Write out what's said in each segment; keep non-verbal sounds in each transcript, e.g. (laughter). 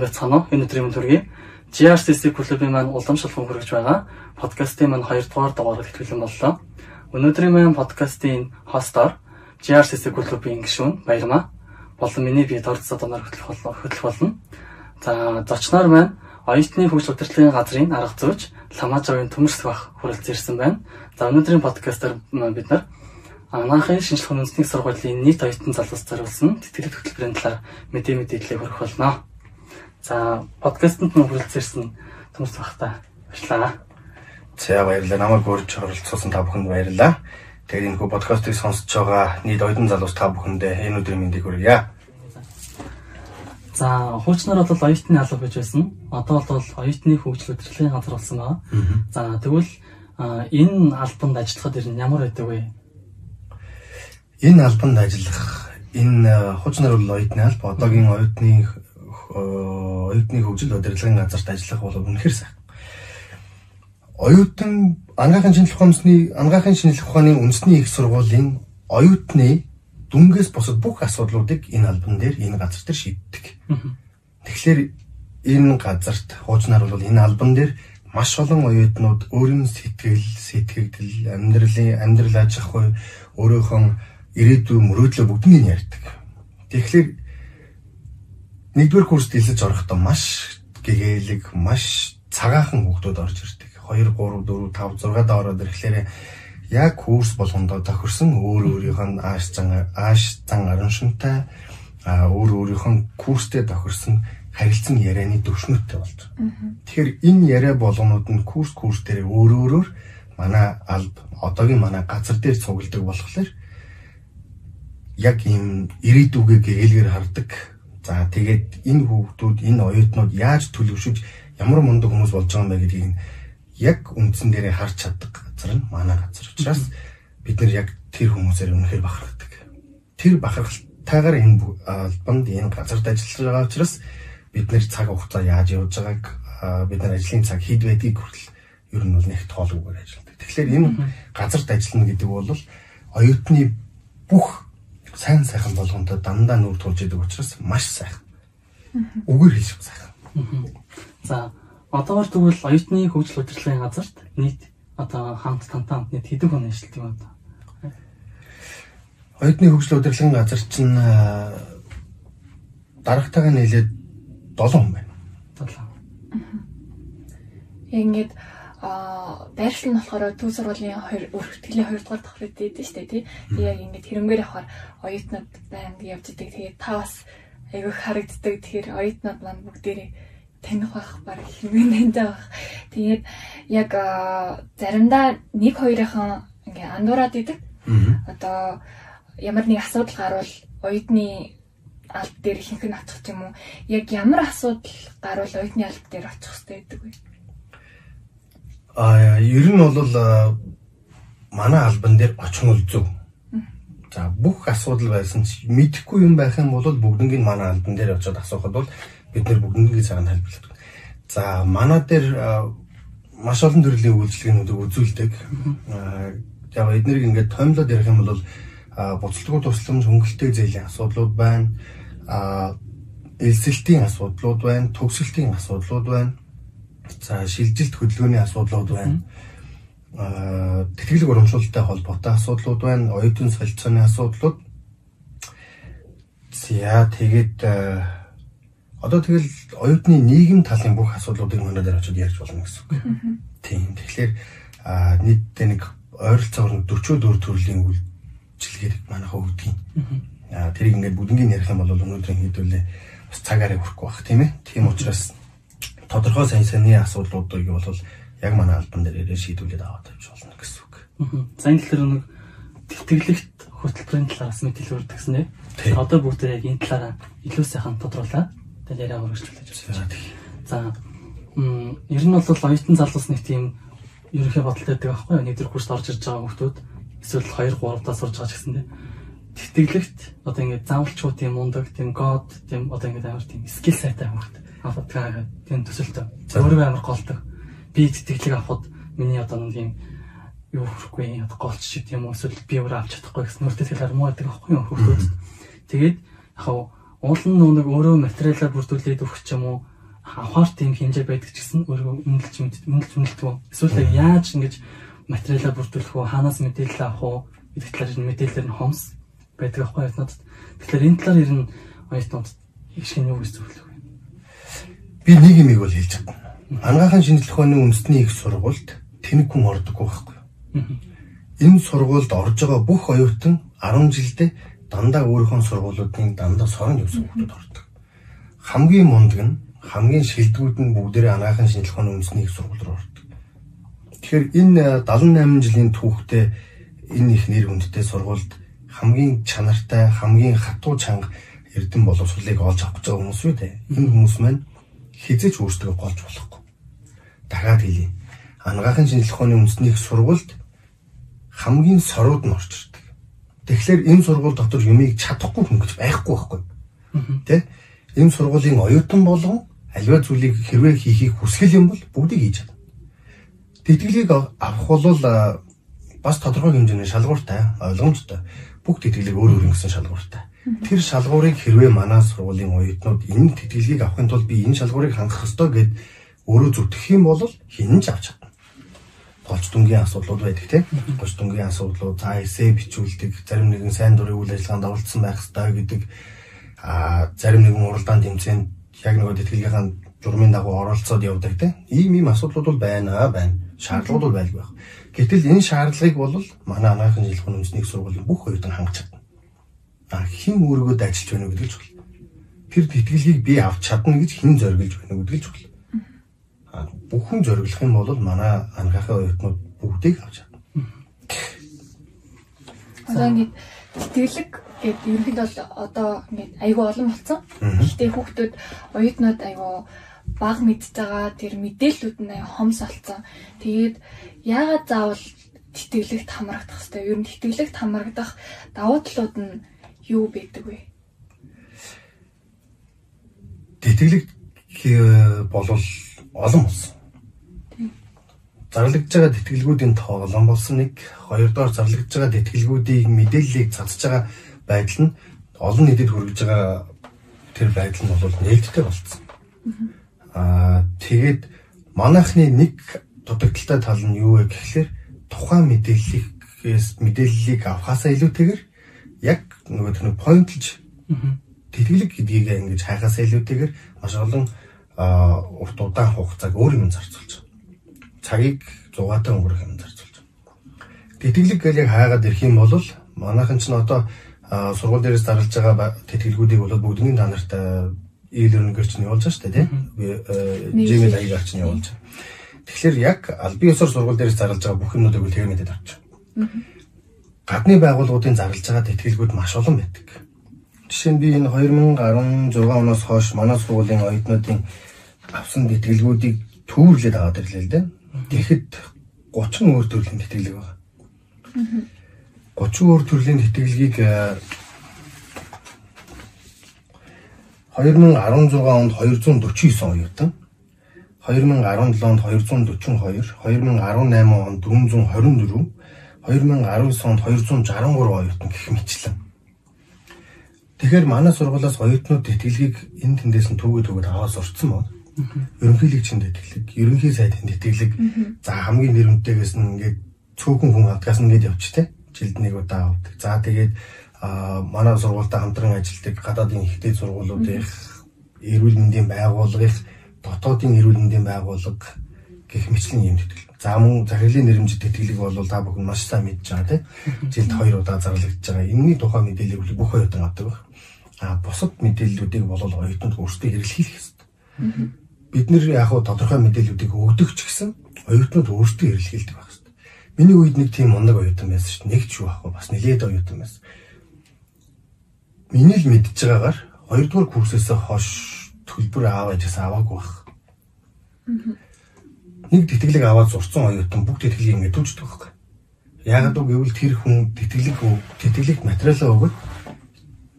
Байцгаана уу? Энэ өдрийн хүргэе. GRCC клубын маань уламжлалхан хүргэж байгаа подкастын маань 2 дугаар дугаарыг хэвлэн боллоо. Өнөөдрийн маань подкастын хостоор GRCC клубын гишүүн Баярмаа болон миний бие дордсоо доноор хөтлөх болно. Хөтлөх болно. За зочноор маань оюутны хөгжил удирдлагын газрын арга зүйч Ламажавын төмөрсөх бах хүрэлцэн ирсэн байна. За өнөөдрийн подкастаар бид нар Анаахын шинжлэх ухааны үндэсний сургуулийн нийт оюутан залуус зориулсан тэтгэлэг хөтөлбөрийн талаар мэдээ мэдээлэл хүргэх болно. За подкастэнд нь хүрэлцээрсэн төмс багтаа баярлалаа. За баярлалаа. Намайг өөрч оролцуулсан та бүхэнд баярлалаа. Тэгээд энэ хүү подкастыг сонсож байгаа нийт оюутан залуус та бүхэндээ энэ өдрийн мэндийг хүргье. За хуучнаар бол оюутны алба гэж байсан. Одоо бол оюутны хөгжил удирдлагын газар болсон байна. За тэгвэл энэ албанд ажиллахад ер нь ямар байдаг вэ? Энэ албанд ажиллах энэ хуучнаар бол оюутны алба одоогийн оюутны оюутны хөгжил удирдлагын газарт ажиллах бол үнэхээр сайн. Оюутан ангаахын шинжлэх ухааны ангаахын шинжлэх ухааны үндэсний их сургуулийн оюутны дүнгээс босод бүх асуудлуудыг энэ албан дээр энэ газар дээр шийддэг. Тэгэхээр энэ газарт хуучнаар бол энэ албан дээр маш олон оюутнууд өөрийн сэтгэл, сэтгэгдэл, амьдралын амьдрал аж ахуй, өөрийнхөө ирээдүйн мөрөөдлөө бүгднийг ярьдаг. Тэгэхээр нэгдүгээр курст хэлж орохдоо маш гэгээлэг, маш цагаахан хүүхдүүд орж ирдэг. 2 3 4 5 6 даа ороод ирэхлээр яг курс болгондоо тохирсон өөр өөрийнх нь ааш зан ааш зан арын шунтай а өөр өөрийнх нь курстэй тохирсон харилцан ярианы төвшнөттэй болж байгаа. Тэгэхээр энэ яриа болгонууд нь курс курс дээр өөр өөрөөр манай алб одоогийн манай газар дээр цугладаг болохоор яг ийм ирээдүгээ гэгээлгээр хардаг За тэгээд энэ хүүхдүүд энэ оюутнууд яаж төлөвшөж ямар мундаг хүмүүс болж байгаа юм бэ гэдгийг яг үндсэн дээрээ харж чаддаг газар нь манай газар. Учраас бид нар яг тэр хүмүүсээр үнэхээр бахархдаг. Тэр бахархалтайгаар энэ албанд энэ газарт ажиллаж байгаа учраас бид нар цаг хугацаа яаж явж байгааг бид нар ажлын цаг хэд байдгийг хүртэл ер нь бол нэг тоолгоор ажилладаг. Тэгэхээр энэ газарт ажиллана гэдэг бол оюутны бүх сайн сайхан болгонтой дандаа нүр тулж идэг учраас маш сайхан. Үгээр хэлж сайхан. За одоогор тэгвэл оюутны хөгжил удирдлагын газарт нийт одоо хамт тантаа нийт хэдэн хүн ажилладаг юм бэ? Оюутны хөгжил удирдлагын газар чинь дарагтайгаа нийлээд 7 хүн байна. 7. Ингээд а байршил нь болохоор төв сургуулийн өргөтгөлийн 2 дугаар давхар дээд дээ тий. Тэгээ яг ингээд хэрэмгээр явахаар оюутнууд байнг явж идэг. Тэгээ та бас айгүй харагддаг. Тэгэхээр оюутнууд маань бүгдээрээ таних байх баг хэрмэн таньтай байх. Тэгээд яг заримдаа нэг хоёрынхан ингээ андуураад идэг. Одоо ямар нэг асуудал гарвал оюутны алд дээр ихэнх нь очих юм уу? Яг ямар асуудал гарвал оюутны алд дээр очих хэрэгтэй гэдэг вэ? А ер нь бол манай албан дээр очихн үл зөв. За бүх асуудал байсан ч мэдэхгүй юм байх юм бол бүгднийг манай албан дээр очиод асуухад бол бид нэр бүгднийг цагаан тайлбарладаг. За манай дээр маш олон төрлийн үйлчлэгнүүдийг үзүүлдэг. Яг эднэрийг ингээд томлоод ярих юм бол буцалтгүй тусламж хөнгөлтэй зээлийн асуудлууд байна. Элсэлтийн асуудлууд байна, төгсөлтийн асуудлууд байна За шилжилт хөдөлгөөний асуудлууд байна. Аа тэтгэлэг урамшуулалттай холбоотой асуудлууд байна. Оюутан солилцооны асуудлууд. За тэгээд одоо тэгэл оюутны нийгэм талын бүх асуудлуудыг манай дээр очиод ярьж болно гэсэн үг. Тийм. Тэгэхээр нийтдээ нэг ойролцоогоор 44 төрлийн үйлчилгээг манайхаа өгдөг. Аа тэрийг ингээд бүгднийг ярих юм бол өнөөдрийн хэдүүлээ бас цагаараа хүрхгүй бах тийм ээ. Тийм учраас тодорхой сайн сайнны асуудлуудыг бол яг манай албан дээр шийдүүлээд аваад тавьж болно гэсэн үг. За энэ талаар нэг тэтгэлэгт хөтөлбөрийн талаас мэдээлэл өргөдгсөн. Тэгэхээр одоо бүгд яг энэ талаараа илүү сайхан тодруулаад тэгээд яриа өргөжлүүлж байна. За ер нь бол оюутан залуус нэг тийм ерөнхий бодолтой байдаг аахгүй юу? Нэг дөр курст орж ирж байгаа хүмүүс эсвэл 2 3 даа сурж байгаа ч гэсэн тэтгэлэгт одоо ингээд заавалчгүй тийм мундаг, тийм год, тийм одоо ингээд амар тийм скил сайтай хүмүүс авах тийм төсөлтөө. Өөрөө амар голдог. Би тэтгэлэг авахд миний одоо нэг юм юу хүрхгүй одоо голч ч юм уу эсвэл би өөрөө авч чадахгүй гэсэн нүртэй тэгэл муу байдаг аахгүй юу хүмүүс. Тэгээд яг уул нь нэг өөрөө материалаар бүрдүүлээд өгч юм уу авахар тийм хэмжээ байдаг ч гэсэн өөрөө үнэлж үнэлж үнэлдэг. Эсвэл яаж ингэж материалаар бүрдүүлэх үү хаанаас мэдээлэл авах уу гэдэг талаар мэдээлэлэр нь хомс байдаг аахгүй юу надад. Тэгэхээр энэ талаар ер нь оюутнууд их шинэ юу гэж зөвлөх вэ? Би нэг юм бол хэлж чадна. Анагаахын шинжлэх ухааны үндэсний их сургуульд тэнэг хүн ордоггүй байхгүй Энэ сургуульд орж байгаа бүх оюутан 10 жилдээ дандаа өөрийнхөө сургуулиудын дандаа сорон явсан хүмүүс ордог. Хамгийн мундаг нь хамгийн шилдэгүүд нь бүгдээрээ анагаахын шинжлэх ухааны үндэсний их сургууль руу ордог. Тэгэхээр энэ 78 жилийн түүхтэй энэ их нэр хүндтэй сургуульд хамгийн чанартай, хамгийн хатуу чанга эрдэм боловсролыг олж авах гэж байгаа хүмүүс үү те. Энэ хүмүүс маань хизээч өөрсдөө голж болохгүй. Дахиад хэлье. Анагаахын шинжлэх ухааны үндэсний сургуульд хамгийн сорууд нь орж ирдэг. Тэгэхээр энэ сургууль дотор юмыг чадахгүй хүн гэж байхгүй байхгүй. Тэ? Энэ сургуулийн оюутан болгон аливаа зүйлийг хэрвээ хийхийг хүсгэл юм бол бүгдийг хийж чадна. Тэтгэлийг авах бол бас тодорхой хэмжээний шалгууртай, ойлгомжтой. Бүх тэтгэлэг өөр өөр гэсэн шалгууртай. Тэр шалгуурыг хэрвээ манай сургуулийн оюутнууд энэ тэтгэлгийг авахын тулд би энэ шалгуурыг хангах ёстой гэд өөрөө зүтгэх юм бол хинэн ч авч чадна голч дүнгийн асуудлууд байдаг тийм. Голч дүнгийн асуудлууд эсэ бичүүлдэг, зарим нэгэн сайн дурын үйл ажиллагаанд оролцсон байх хэрэгтэй гэдэг а зарим нэгэн уралдаан тэмцээнд яг нөгөө тэтгэлгийнхаа журмын дагуу оролцоод явдаг тийм. Ийм ийм асуудлууд бол байна байна. Шаардлагууд бол байлгүй байх. Гэтэл энэ шаардлагыг бол манай анагаахын жилхэн үндэсний сургуулийн бүх оюутан хангаж чадна. А хэн өөрийгөө дайчилж байна гэдэг ч бол тэр тэтгэлгийг би авч чадна гэж хэн зориглож байна гэдэг ч бол бүхэн зориглох юм бол манай анхаахын оюутнууд бүгдийг авч чадна. Одоо ингээд тэтгэлэг гэдэг ерөнхийдөө бол одоо ингээд айгүй олон болсон. Гэхдээ хүүхдүүд оюутнууд айгүй баг мэдж байгаа тэр мэдээллүүд нь хомс болсон. Тэгээд яагаад заавал тэтгэлэгт хамрагдах хэвээр ер нь тэтгэлэгт хамрагдах давуу талууд нь юу байдаг вэ? Тэтгэлэг болвол олон болсон зарлагдж байгаа тэтгэлгүүдийн тоо олон болсон нэг хоёрдугаар зарлагдж байгаа тэтгэлгүүдийн мэдээллийг цацж байгаа байдал нь олон нийтэд хүргэж байгаа тэр байдал нь бол нээлттэй болцсон. Аа тэгээд манайхны нэг дутагдaltaй тал нь юу вэ гэхлээр тухайн мэдээллийг мэдээллийг авахаасаа илүүтэйгээр яг нөгөө тэр поинтлж тэтгэлэг гэдгийг ингэж хайхаасаа илүүтэйгээр маш олон урт удаан хугацааг өөр юм зарцуулж цагийг зугаатай өнгөрөх юм зарцуулж байна. Тэтгэлэг гэл яг хаагаад ирэх юм бол манайхан ч н одоо сургууль дээрээс зарлж байгаа тэтгэлгүүдийг бол бүгднийг та нарт e-learning-ээр чинь явуулж дээ тийм. Би Gmail хаягаар чинь явуулж. Тэгэхээр яг албан ёсоор сургууль дээрээс зарлж байгаа бүх юмнуудыг бол тэр мэдээд авч байгаа. Гадны байгууллагуудын зарлж байгаа тэтгэлгүүд маш олон байдаг. Жишээ нь би энэ 2016 оноос хойш манай сургуулийн оюутнуудын авсан тэтгэлгүүдийг түүрлээд аваад ирлээ л дээ. Тэгэхэд 30 өөр төрлийн тэтгэлэг байна. 30 өөр төрлийн тэтгэлгийг 2016 онд 249 оюутан 2017 онд 242, 2018 онд 424, 2019 онд 263 оюутан гэх мэтлэн. Тэгэхээр манай сургуулиас оюутнууд тэтгэлгийг энэ тэндээс нь түүгээ түүгээд аваад сурцсан байна ерөнхийлөгчийн тэтгэлэг, ерөнхий сайдын тэтгэлэг за хамгийн нэрмтэйгээс нь ингээд цөөхөн хүн хадгаас нь ингээд явчих те. Жилд нэг удаа авдаг. За тэгээд манай сургуультай хамтран ажилладаг гадаадын ихтэй сургуулиудын эрүүл мэндийн байгууллагын дотоодын эрүүл мэндийн байгууллага гэх мэтлэн юм тэтгэл. За мөн захирлын нэрмжит тэтгэлэг бол та бүхэн маш сайн мэдж байгаа тийм. Жилд хоёр удаа зарлагдж байгаа. Энэний тухай мэдээллийг бүх оюутан авдаг байна. А бусад мэдээллүүдийг бол оюутанд өөрсдөө хэрэглэх хэрэгтэй бид нэр яг хуу тодорхой мэдээллүүдийг өгдөг ч гэсэн оюутнууд өөрсдөө эрэлхийлдэг байх хэрэгтэй. Миний үед нэг тийм мундаг оюутан байсан шүү дээ. Нэг ч юу ахгүй бас нэлээд оюутан байсан. Миний л мэдж байгаагаар 2 дугаар курсээс хойш төлбөр аав ээжээс аваагүй байх. Нэг тэтгэлэг аваад зурцсан оюутан бүх тэтгэлгийг ингэ түнждэг байхгүй. Яагаад үг гэвэл тэр хүн тэтгэлэг тэтгэлэг материалаа өгöd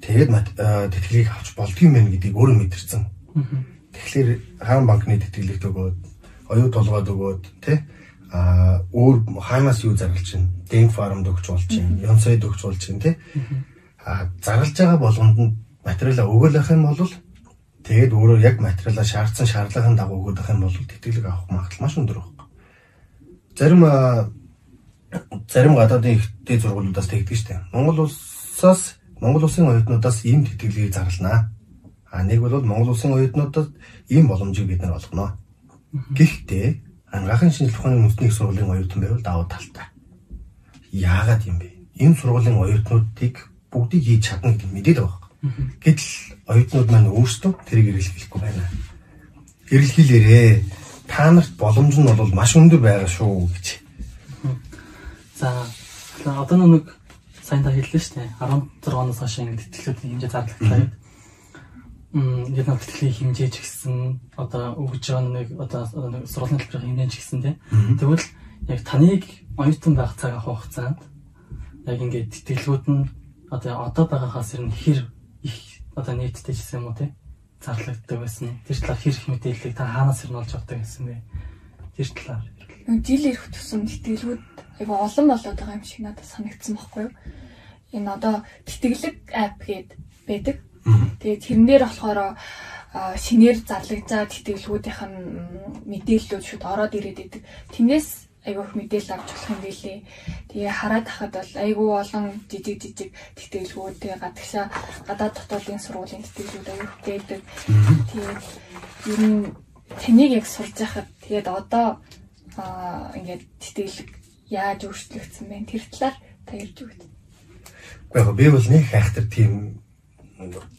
тэгээд тэтгэлгийг авч болдгийм байх гэдгийг өөрөө мэдэрсэн. Тэгэхээр хаан банкны тэтгэлэгт өгөөд, оюут толгойд өгөөд, тэ а өөр хаанаас юу зарлж байна? Дэнг фармд өгч болж байна. Ёнсойд өгч болж байна тий. Зарлж байгаа болгонд нь материалаа өгөөлөх юм бол тэгээд өөрөө яг материалаа шаардсан шаардлагын дагуу өгөх юм бол тэтгэлэг авах магадлал маш өндөр байна. Зарим зарим гадаадын ихтэй зургуулиудаас тэгдэг штеп. Монгол улсаас Монгол улсын оюутнуудаас ийм тэтгэлгийг зарланаа. А нэг бол Монгол улсын оюутнуудад ийм боломжийг бид нар олгоно. Гэхдээ Ангаахын шинжилгээ ухааны үндэсний сургуулийн оюутан байвал давуу талтай. Яагаад юм бэ? Энэ сургуулийн оюутнуудыг бүгдийг хийж чадна гэдэг мэдээд байгаа. Гэтэл оюутнууд маань өөрсдөө тэрийг эргэлхийлэхгүй байна. Эргэлхийлээрээ та нарт боломж нь бол маш өндөр байгаа шүү гэж. За одоо нэг сайн та хэллээ шүү дээ. 16-оноос хойш ингэ тэтгэлүүдийн хэмжээ зарлагдлаа гэдэг яг нэг тэтгэлийн хэмжээ ч гэсэн одоо өгж байгаа нэг одоо нэг сургуулийн хэлбэрийн хэмжээ ч гэсэн тийм. Тэгвэл яг таныг оюутан байх цаг авах хугацаанд яг ингээд тэтгэлгүүд нь одоо одоо байгаагаас ер нь хэр их одоо нийтдээ ч юм уу тийм зарлагддаг байсан. Тэр талаар хэр их мэдээллийг та хаанаас ирнэ олж авдаг гэсэн бэ? Тэр талаар. Жил ирэх тусам тэтгэлгүүд айгу олон болоод байгаа юм шиг надад санагдсан байхгүй юу? Энэ одоо тэтгэлэг app гээд байдаг Тэгээд тэрэн дээр болохоор шинээр зарлагдсан тэтгэлгүүдийнх нь мэдээллүүд шууд ороод ирээд идэг. Тэрнээс айгүйх мэдээлэл авч болох юм билээ. Тэгээ хараад хахад бол айгүй олон жижиг жижиг тэтгэлгүүд тэгээ гадагшаа гадаад дотоодын сургуулийн тэтгэлгүүд айгүйх байдаг. Тэгээд ер нь таныг яг сурж байхад тэгээд одоо аа ингээд тэтгэлэг яаж өөрчлөгдсөн бэ? Тэр талаар та ярьж өгөөд. Гэхдээ би бол нэг хайхтар тийм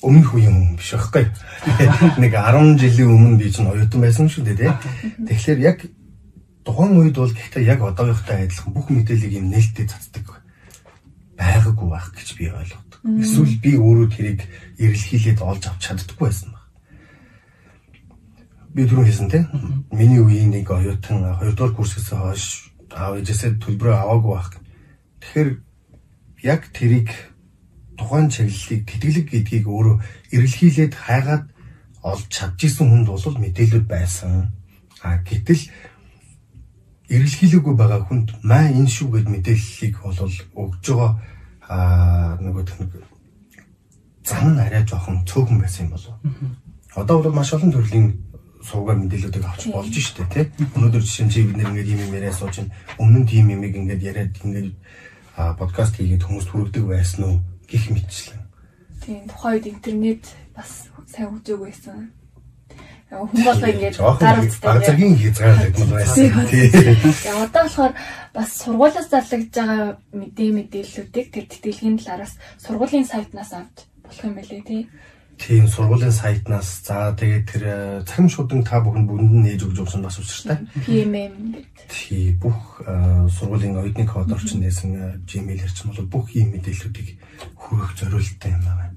өмнөх үеийн хүн биш байхгүй. (laughs) Нэг 10 жилийн өмнө би чинь оюутан байсан шүү дээ тий. Тэгэхээр яг тухайн үед бол гэхдээ яг одоогийнхтай адилхан бүх мэдээллийг юм нээлттэй цацдаг байгаагүй байх гэж би ойлгодог. Эсвэл би өөрөө тэрийг эрэлхийлээд олж авч чаддаггүй байсан баг. Би түрүү хэлсэн тий. Миний үеийн нэг оюутан 2 дугаар курсээс хойш аав ээжээсээ төлбөрөө аваагүй байх. Тэгэхээр яг тэрийг тухайн чиглэлийг тэтгэлэг гэдгийг өөрөө эргэлхийлээд хайгаад олж чадчихсан хүнд бол мэдээлэл байсан. А гэтэл эргэлхийлээгүй байгаа хүнд маа энэ шүү гэд мэдээллийг бол өгж байгаа а нөгөө нэг зам нь арай жоохон цөөхөн байсан юм болов. Одоо бол маш олон төрлийн суугаар мэдээллүүдийг авч болж штэ тий. Өнөөдөр жишээ нь чи бид нэг ийм юм яриа сууж ин өмнө нь тийм юм ингээд яриад ингээд подкаст хийгээд хүмүүст хүргэдэг байсан уу? гих мэтчлэн. Тийм тухайн үед интернет бас сайн хөгжөөг байсан. Хүн болго ингээд гар утастай заргийн хязгаарлагд мод байсан. Тэгээ одоо болохоор бас сургуулиас зарлагдж байгаа мэдээ мэдээллүүдийг тэр тэтгэлгийн талаараас сургуулийн сайтнаас авч болох юм байлээ тий. Тийм сургуулийн сайтнаас за тэгээд тэр цахим шудан та бүхэн бүрэнд нь нээж өгч өгсөн бас учиртай. PMM гэдэг. Тий бүх сургуулийн оюутны код орчин нээсэн Gmail хэрчм бол бүх ийм мэдээллүүдийг хүргэх зориулттай юм байна.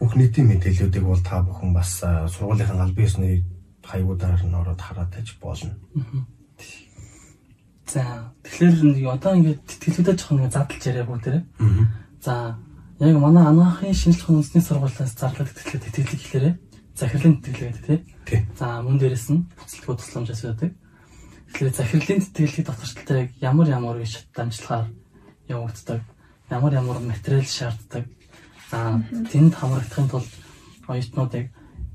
Бүх нийтийн мэдээллүүдийг бол та бүхэн бас сургуулийнхаа албан ёсны хаягуудаар нь ороод хараад таж болно. За тэгэхээр одоо ингээд тэтгэлгүүдэд жоохон задлж яриаггүй тэр. За яг манай анаахын шинжлэх ухааны сургуулиас зарлаад тэтгэлэг тэтгэлэг гэхлээрээ захирлын тэтгэлэг гэдэг тий. За мөн дээрэс нь буцалтгүй тусламжаас байдаг. Тэгэхээр захирлын тэтгэлгийг татварчилтаа яг ямар ямар үе шат дамжлагаар явагддаг, ямар ямар материал шаарддаг. За тэнд хамрагдахын тулд оюутнуудыг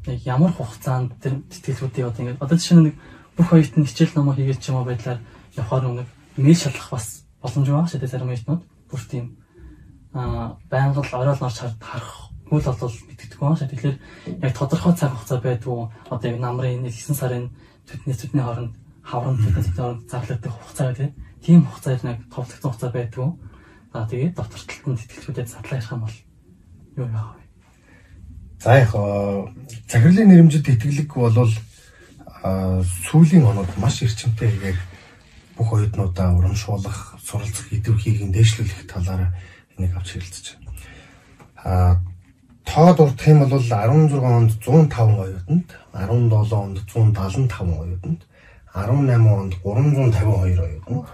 яг ямар хугацаанд тэр тэтгэлгүүдийг одоо ингээд одоо жишээ нь нэг бүх оюутны хичээл номоо хийгээд ч юм уу байдлаар явахаар нэг мэйл шалгах бас боломж байгаа шүү дээ зарим оюутнууд. Бүр тийм аа байнга л орой л орж харахгүй л бол мэддэг байна шээ. Тэгэхээр яг тодорхой цаг хугацаа байдгүй одоо яг намрын 9 сарын төдний төдний хооронд хаврын төдний төдний хооронд зарлагдах хугацаа тийм тийм хугацаар нэг товлогдсон хугацаа байдгүй. За тэгээд доктор талтанд тэтгэлгүүдэд задлаа ярих юм бол юу яах вэ? За яг захирлын нэрмжид тэтгэлэг бол сүүлийн онод маш эрчимтэй хийгээр бүх оюутнуудаа урамшуулах, суралцах идэвхийг дээшлүүлэх талаар нэг авч хэлэлцэж байна. Аа тоо дурдах юм бол 16 онд 105 оюутанд, 17 онд 175 оюутанд, 18 онд 352 оюутанд,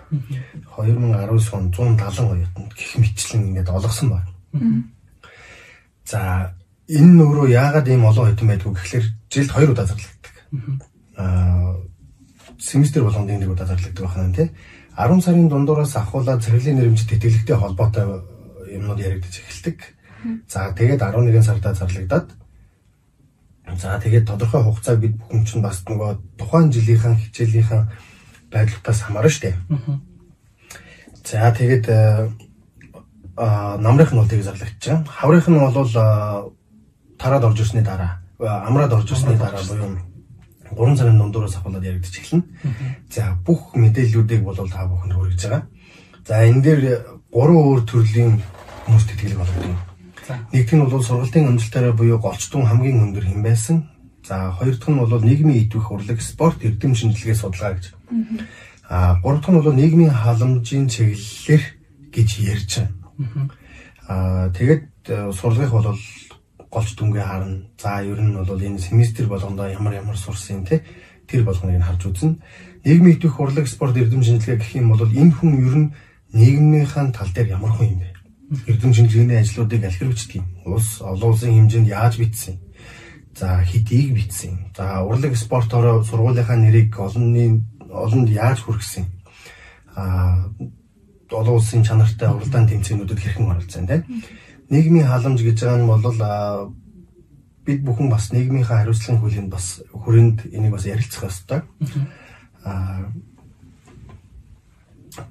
2019 онд 170 оюутанд гэх мэтчлэн ингээд олгосон байна. За энэ өөрөө яагаад ийм олон оюутан байдгүй гэхэлэр жилд 2 удаа зарлагддаг. Аа семестр болгоны нэг удаа зарлагддаг байна тий. 10 сарын дундуураас ахуулаад цэвэрлэлийн нэрмжит тэтгэлэгтэй холбоотой юмнууд яригдаж эхэлдэг. За тэгээд 11 сартаа зарлагдаад за тэгээд тодорхой хугацааг бид бүхэн чинь бас нөгөө тухайн жилийнхэн хичээлийнхэн байдлаас хамаарна шүү дээ. За тэгээд а намрынх нь бол тийг зарлагдчих жаа. Хаврынх нь бол тараад орж ирсний дараа амраад орж ирсний дараа буюу 3 сарын дундуураас ахуулаад яригдчих эхэлнэ. За бүх мэдээллүүдийг бол та бүхэнд хүргэж байгаа. За энэ дээр гурван өөр төрлийн хүмүүст тэтгэлэг болгодог. Нэгт нь бол сургалтын амжилтаараа буюу голчтун хамгийн өндөр хэм байсан. За хоёр дахь нь бол нийгмийн идэвх урлаг, спорт, эрдэм шинжилгээ судалгаа гэж. Аа гурав дахь нь бол нийгмийн халамжийн чиглэлээр гэж ярьж байна. Аа тэгээд э, сурлагыг бол голч дүнгээ харна. За ер нь бол энэ семестр болгондоо ямар ямар сурсан те тэр болгоныг харж үзнэ. Нийгмийн идэвх урлаг, спорт, эрдэм шинжилгээ гэх юм бол энэ хүн ер нь нийгмийнхаа тал дээр ямар хүн юм бэ? эрдэм шинжилгээний ажлуудыг аль хэрэгждэг юм. Улс олон улсын хэмжээнд яаж бичсэн? За хэдийг бичсэн. За урлаг спортороо сургуулийнхаа нэрийг олонний олонд яаж хүргэсэн? А олон улсын чанартай уралдаан тэмцээнүүдэд хэрхэн оролцсон тийм. Нийгмийн халамж гэж байгаа нь бол бид бүхэн бас нийгмийнхаа хариуцлагын хуулийн бас хүрээнд энийг бас ярилцах ёстой. А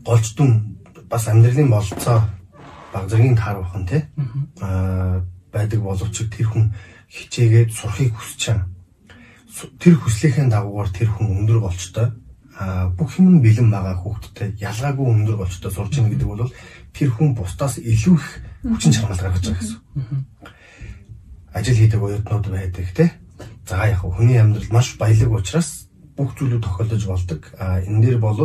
голчтун бас амьдралын болцоо баг зэргийн тааруулах нь тий аа байдаг боловч тэр хүн хичээгээд сурахыг хүсэж байгаа. Тэр хүслийнхээ дагуугаар тэр хүн өндөр болчтой а бүх юм бэлэн байгаа хүүхдтэй ялгаагүй өндөр болчтой сурч ийн гэдэг бол тэр хүн бусдаас илүү их хүчин чармал гаргаж байгаа гэсэн. Ажил хийдэг оюутнууд байдаг те. За яг хүний амьдрал маш баялаг учраас бүх зүйлүүд тохиолдож болдог. А энэ дээр бол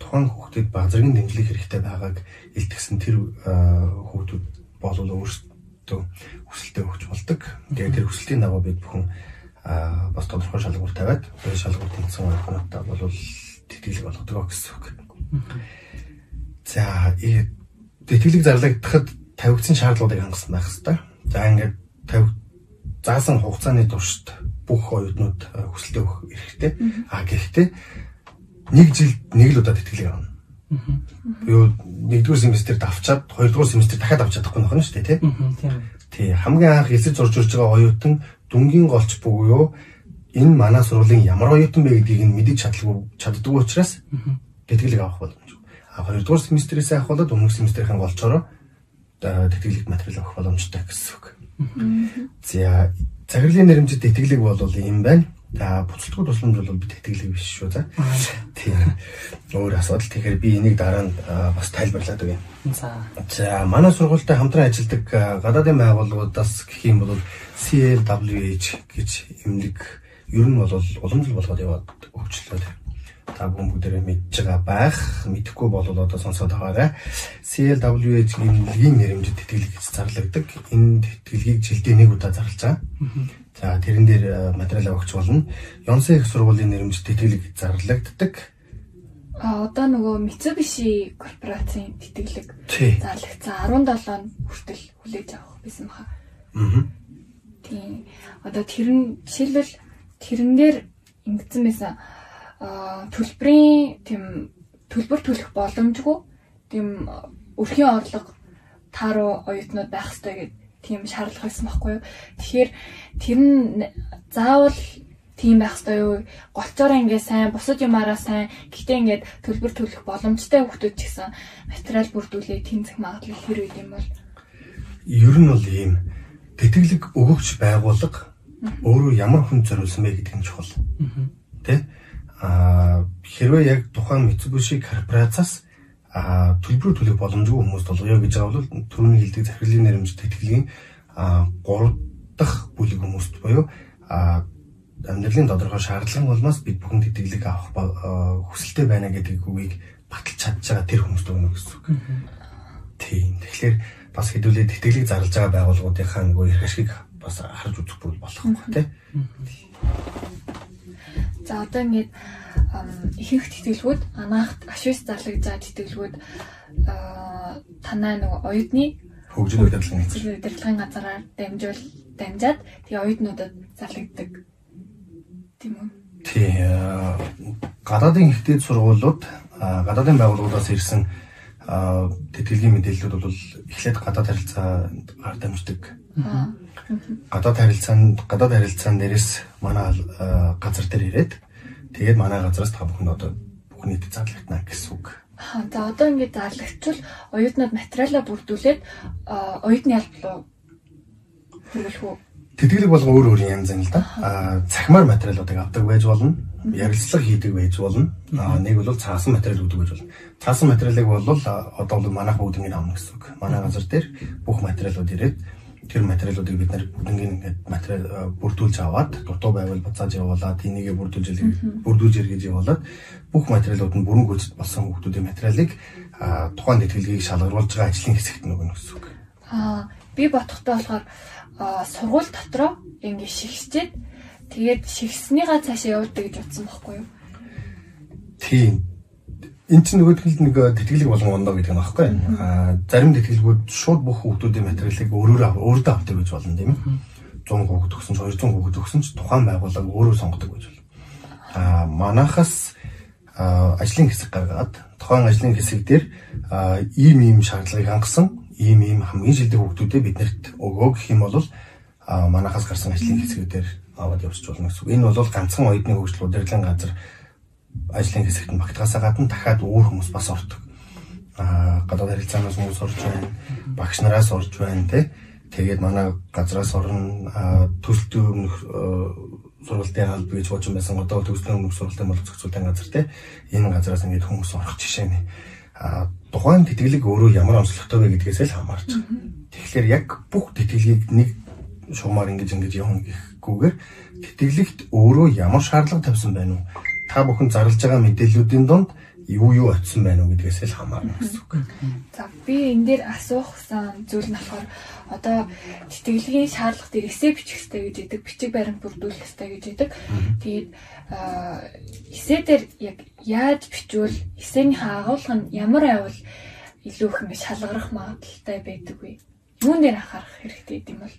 тухайн хүүхдэд баг зэргийн дэмжлэг хэрэгтэй байгааг илтгэсэн тэр хүүхдүүд бол өөрсдөө хүсэлтэд өгч болдог. Тэгээд тэр хүсэлтийн дагуу бид бүхэн бас тодорхой шалгуур тавиад тэр шалгуур тэнцсэн хүүхдүүдэд бол тэтгэлэг болгодог гэсэн үг. За тэтгэлэг зарлагдахад тавигдсан шаардлагуудыг хангасан байх хэрэгтэй. За ингээд тавиг заасан хугацааны туршид бүх оюутнууд хүсэлтэд өгөх эрхтэй. А гэхдээ нэг жилд нэг л удаа тэтгэлэг авна. Юу нэгдүгээр семестрт авчаад хоёрдугаар семестр дахиад авч чадахгүй нөхөн шүү дээ тий. Тий хамгийн анх эсэж зурж урж байгаа оюутан дүнгийн голч буюу энэ манай сургуулийн ямар оюутан бэ гэдгийг нь мэдэж чадлагүй чаддгүй учраас тэтгэлэг авах боломжгүй. А хоёрдугаар семестрээс авах бол өмнөх семестрийн голчороо тэтгэлэг материал авах боломжтой гэсэн үг. За цагирлын нэрмжит тэтгэлэг бол ийм байна. За буцалтгүй тусламж бол бид тэтгэлэг биш шүү за. Тийм. Өөр асуудал. Тэгэхээр би энийг дараа нь бас тайлбарлаад өгье. За. За манай сургуультай хамтран ажилладаг гадаадын байгууллагуудаас гэх юм бол CLWH гэж эмнэлэг ер нь бол уламжлал болгоод яваад хөгжлөө та бүхэн бүгдээрээ мэдж байгаа байх. Мэдхгүй бол одоо сонсоод байгаарай. CLWH эмнэлгийн нэрмжид тэтгэлэг гэж зарлагддаг. Энэ тэтгэлгийг жилдээ нэг удаа зарлаж байгаа. За тэрэн дээр э, материал авахч болно. Ёнсын их сургуулийн нэрмжид тэтгэлэг зарлагддаг. А одоо нөгөө Mitsubishi корпорацийн тэтгэлэг зарлагдсан 17 хүртэл хүлээж авах байсан баха. Аа. Тийм. Одоо тэрэн жишээлбэл тэрэн дээр ингэсэн байсан төлбөрийн тийм төлбөр төлөх боломжгүй тийм өрхийн орлого тааруу оюутнууд байх хэрэгтэй гэдэг тийм шаардлага байсан байхгүй юу. Тэгэхээр тэр нь заавал тийм байх хэрэгтэй юу? Голцоороо ингээ сайн, бусад юмараа сайн. Гэтэ ингээд төлбөр төлөх боломжтой хүмүүс ч гэсэн материал бүрдүүлээ тэмцэх магадлал хэр үед юм бол ер нь бол ийм тэтгэлэг өгөгч байгууллага өөрөө ямар хүн зориулсан бэ гэдэг нь чухал. Тэ? а хэрвээ яг тухайн Mitsubishi корпорациас а төлбөр төлөх боломжгүй хүмүүст болгоё гэж байгаа бол түрүүний хэлдэг захирлын нэрмж тэтгэлгийн а 3 дахь бүлэг хүмүүст буюу а амьдралын тодорхой шаардлага болмоос бид бүхэн тэтгэлэг авах хүсэлтэй байна гэдэг үгийг баталж чадж байгаа тэр хүмүүст өгнө гэсэн үг. Тийм. Тэгэхээр бас хэдүүлээ тэтгэлэг зарлж байгаа байгууллагуудынхаа нөгөө эрх ашиг бас харж үзэх бүр болохгүй тийм. За одоо ингээд ихэнх тэтгэлгүүд анаахт ашигс зарлагдж байгаа тэтгэлгүүд танай нөгөө оюутны хөгжил удирдлагын хөгжил удирдлагын газараар дамжуул дамжаад тэгээ оюутнуудад зарлагддаг тийм үү? Тий. Гадаадын ихтэй сургуулиуд гадаадын байгууллагуудаас ирсэн тэтгэлгийн мэдээллүүд бол эхлээд гадаад харилцаанд гар дамждаг. Гадаад харилцаанд гадаад харилцаан дээрээс манай газар дээр ирээд тэгээд манай газраас та бүхэн одоо бүх нийт зарлагдана гэсэн үг. За одоо ингээд зарлагдчихвал оюутнууд материалаа бүрдүүлээд оюутны алба руу хөрвүүлэх үү? Тэтгэлэг болгон өөр өөр янз юм л да. Аа цахимаар материалуудыг авдаг байж болно. Ярилцлага хийдэг байж болно. Аа нэг бол цаасан материал өгдөг байж болно. Цаасан материалыг бол одоо бол манайх бүгд ингэ авна гэсэн үг. Манай газар дээр бүх материалууд ирээд тэр материалуудыг бид нар бүгднийг ингээд материал бүрдүүлж аваад дутуу байвал буцааж явуулаад энийгээ бүрдүүлж бүрдүүлж эргэж явуулаад бүх материалууд нь бүрэн гүйцэд болсон хүмүүсийн материалыг тухайн тэтгэлгийг шалгаруулж байгаа ажлын хэсэгт нөгөн гэсэн үг. Аа би бодохдоо болохоор сургууль дотроо ингэ шигсчээд тэгээд шигснийгаа цаашаа явуулдаг гэж утсан байхгүй юу? Тийм. Энд чинь нөгөө тэгэл нэг тэтгэлэг болгон ондоо гэдэг нь байхгүй. Аа зарим тэтгэлгүүд шууд бүх хүмүүсийн материалыг өөрөөр өөрөдөө авдаг гэж болно тийм ээ. 100 хүүхэд төгсөн ч 200 хүүхэд төгсөн ч тухайн байгууллага өөрөө сонгодог гэж болно. Аа манахаас ажлын хэсэг гаргаад тухайн ажлын хэсэг дээр ийм ийм шаардлагыг хангасан ийм ийм хамгийн шилдэг хүүхдүүдэд биднэрт өгөө гэх юм бол манахаас гарсан ажлын хэсгүүдээр аваад явуулж болно гэсэн. Энэ бол ганцхан оюутны хөгжил удирдлагын газар ажлын хэсэгт нь багтгаасаа гадна дахиад өөр хүмүүс бас ордог. Аа гадаад харилцаанаас хүмүүс орж байна. Багш нараас орж байна те. Тэгээд манай газраас орно төсөлтөө өмнөх сургалтын алба гэж бууж байсан. Одоо төсөлтөө өмнөх сургалтын боловсрол зохицуулалтын газар те. Энэ газраас ингээд хүмүүс орох жишээ нь тухайн тэтгэлэг өөрөө ямар онцлогтой вэ гэдгээс л хамаарч байгаа. Тэгэхээр яг бүх тэтгэлгийг нэг шугамар ингэж ингэж явна гэхгүйгээр тэтгэлэгт өөрөө ямар шаардлага тавьсан байна уу? Та бүхэн зарлж байгаа мэдээллүүдийн донд юу юу очисон байна уу гэдгээс л хамаарна гэсэн үг. За би энэ дээр асуухсан зүйл нь болохоор одоо тэтгэлгийн шаардлагыг эсээ бичих хэрэгтэй гэж идэг, бичиг баримт бүрдүүлэх хэрэгтэй гэж идэг. Тэгээд эсээ дээр яг яаж бичвэл эсээнийхээ агуулга нь ямар айвал илүү их ингэ шалгарах магадaltaй байдаг вэ? Юун дээр анхаарах хэрэгтэй гэдэг юм бол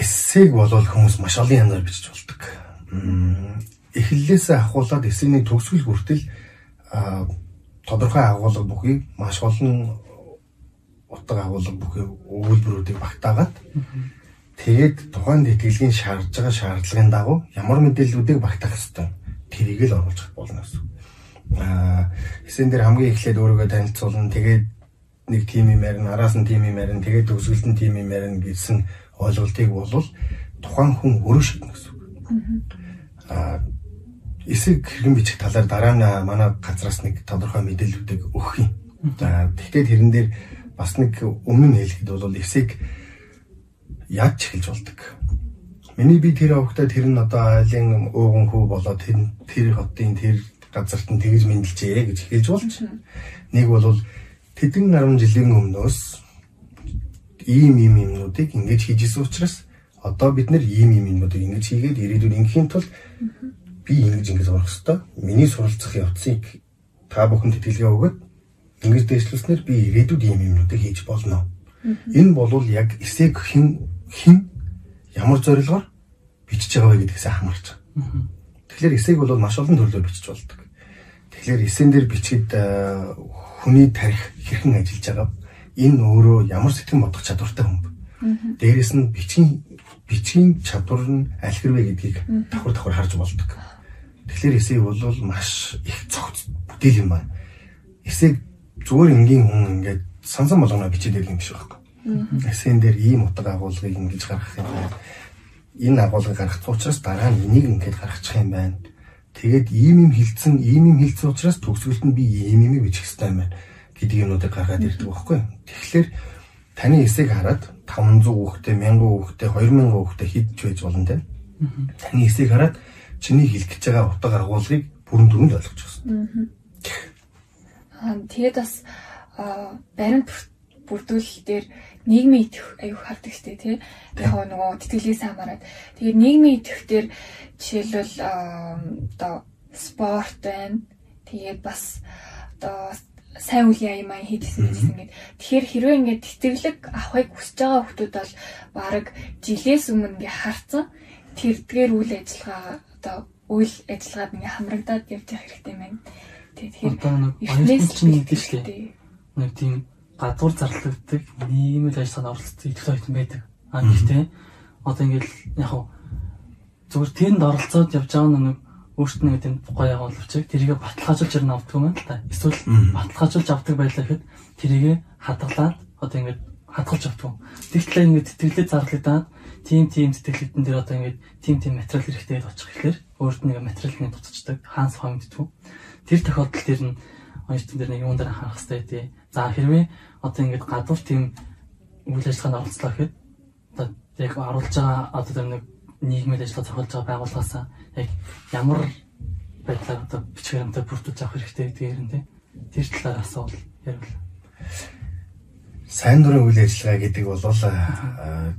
эссег болвол хүмүүс маш олон янзаар бичиж болдог. Эхлэлээсээ ахуулаад эссений төгсгөл хүртэл тодорхой агуулга бүхий маш олон утга агуулга бүхий өгүүлбэрүүдийг багтаагаад тэгээд тухайн тэтгэлгийн шаардж байгаа шаардлагын дагуу ямар мэдээллүүдийг багтаах ёстой тэрийг л оруулж болно гэсэн. Аа эсэн дээр хамгийн эхлээд өөрийгөө танилцуулна. Тэгээд нэг тим юм ярина, араас нь тим юм ярина, тэгээд төгсгөлд нь тим юм ярина гэсэн ойлголтыг бол тухайн хүн өөрөө шийднэ гэсэн. Эсэг хэрхэн бичих талаар дараа нь манай газраас нэг тодорхой мэдээллүүдийг өгөх юм. За тэгэхээр тэрэн дээр бас нэг өмнө нь хэлэхэд бол эсэг яаж чихэлж болдог. Миний би тэр авахтаа тэр нь одоо айлын ууган хүү болоод тэр тэр хотын тэр газарт нь тэгж мэдлжээ гэж хэлж болж. Нэг бол тэдэн 10 жилийн өмнөөс ийм ийм юмнуудыг ингэж хийж исэн учраас одоо бид нэр ийм ийм юмнуудыг ингэж хийгээд ирээдүйд ингэхийн тулд би ингэж ингэж орох хэвээр миний суралцах явцыг та бүхэн тэтгэлгээ өгөөд ингэж дэвшлүүлснээр би ирээдүйд ийм юмнуудыг хийж болно. Энэ бол яг эсэг хэн хэн ямар зорилгоор бичиж байгаа вэ гэдгээс хамаарч байгаа. Тэгэхээр эсэйг бол маш олон төрлөөр бичиж болдог. Тэгэхээр эсэн дээр бичихэд э, хүний тарих хэрхэн ажиллаж байгаа энэ өөрөө ямар сэтгэн бодох чадвартай хүн бэ? Дээрээс нь бичгийн бичгийн чадвар нь аль хэрвээ гэдгийг давхар давхар харж болдог. Тэгэхээр эсэй бол маш их цогц бүтээл юм байна. Эсэг зүгээр энгийн хүн ингээд сансан болгоно бичээд ирэх юм биш байхгүй. Эсэн дээр ийм утга агуулгыг ингэж гаргах юм байна энэ агуулгыг гаргах учраас дараа нь энийг ингээд гаргачих юм байна. Тэгээд ийм юм хилцэн, ийм юм хилцэн учраас төгсгөлд нь би ийм юм бичих хэрэгтэй юм байна гэдэг юмнуудыг гаргаад ирдэг байхгүй. Тэгэхээр таны эсэйг хараад 500 хүүхдээ, 1000 хүүхдээ, 2000 хүүхдээ хидж байж болно те. Таны эсэйг хараад чиний хэлэх гэж байгаа утга агуулгыг бүрэн дүрэнд ойлгож байна. Аа тэгээд бас баримт бүрдүүлэл дээр нийгмийн идэх аюух хардаг штэ тий. Яг нөгөө тэтгэлгээс хамаарат. Тэгээд нийгмийн идэх дээр жишээлбэл одоо спорт байна. Тэгээд бас одоо сайн үеийн аяа маань хийдсэн гэсэн ингээд тэгэхээр хэрвээ ингээд тэтгэлэг авахыг хүсэж байгаа хүмүүс бол баг жилээс өмнө ингээд харцсан тэрдгээр үйл ажиллагаа одоо үйл ажиллагаад ингээ хамрагдаад явж явах хэрэгтэй байна. Тэгэхээр Одоо нэг оюутан чинь нэгдэж шлээ. Нэг тийм гадуур зарлагддаг нийгмийн ажиллагаанд оролцдог идэвх оюутан байдаг. А гэхдээ одоо ингээл яг хав зүгээр тэнд оролцоод явж байгаа нэг өөртөө нэг тийм гоё явуулвчиг тэрийгэ баталгаажуулж ирнэ авдаг юм л та. Эсвэл баталгаажуулж авдаг байлаа гэхэд тэрийгэ хадгалаад одоо ингээд хадгалж авдаг. Тэгтлээ ингээд тэтгэлээ зарлагдаад тим тим тэтгэлэгдэн дээр одоо ингээд тим тим материал хэрэгтэй гэж очих гэхээр өөрт нэг материалны дуцчихдаг хаанс хомддгүү. Тэр тохиолдолд тэр нь оюутан дээр нэг юм дээр анхаарах хэрэгтэй тий. За хэрвээ одоо ингээд гадуур тим үйл ажиллагаанд оролцлоо гэхэд одоо яг оруулж байгаа одоо нэг нийгмийн ажиллагаа зохиолж байгаа байгууллагаас яг ямар байдлаар одоо бичгээр хамтаа бүрдүүлж авах хэрэгтэй гэдгээр нь тий. Тэр талаар асуувал ярил. сайн дурын үйл ажиллагаа гэдэг бол аа,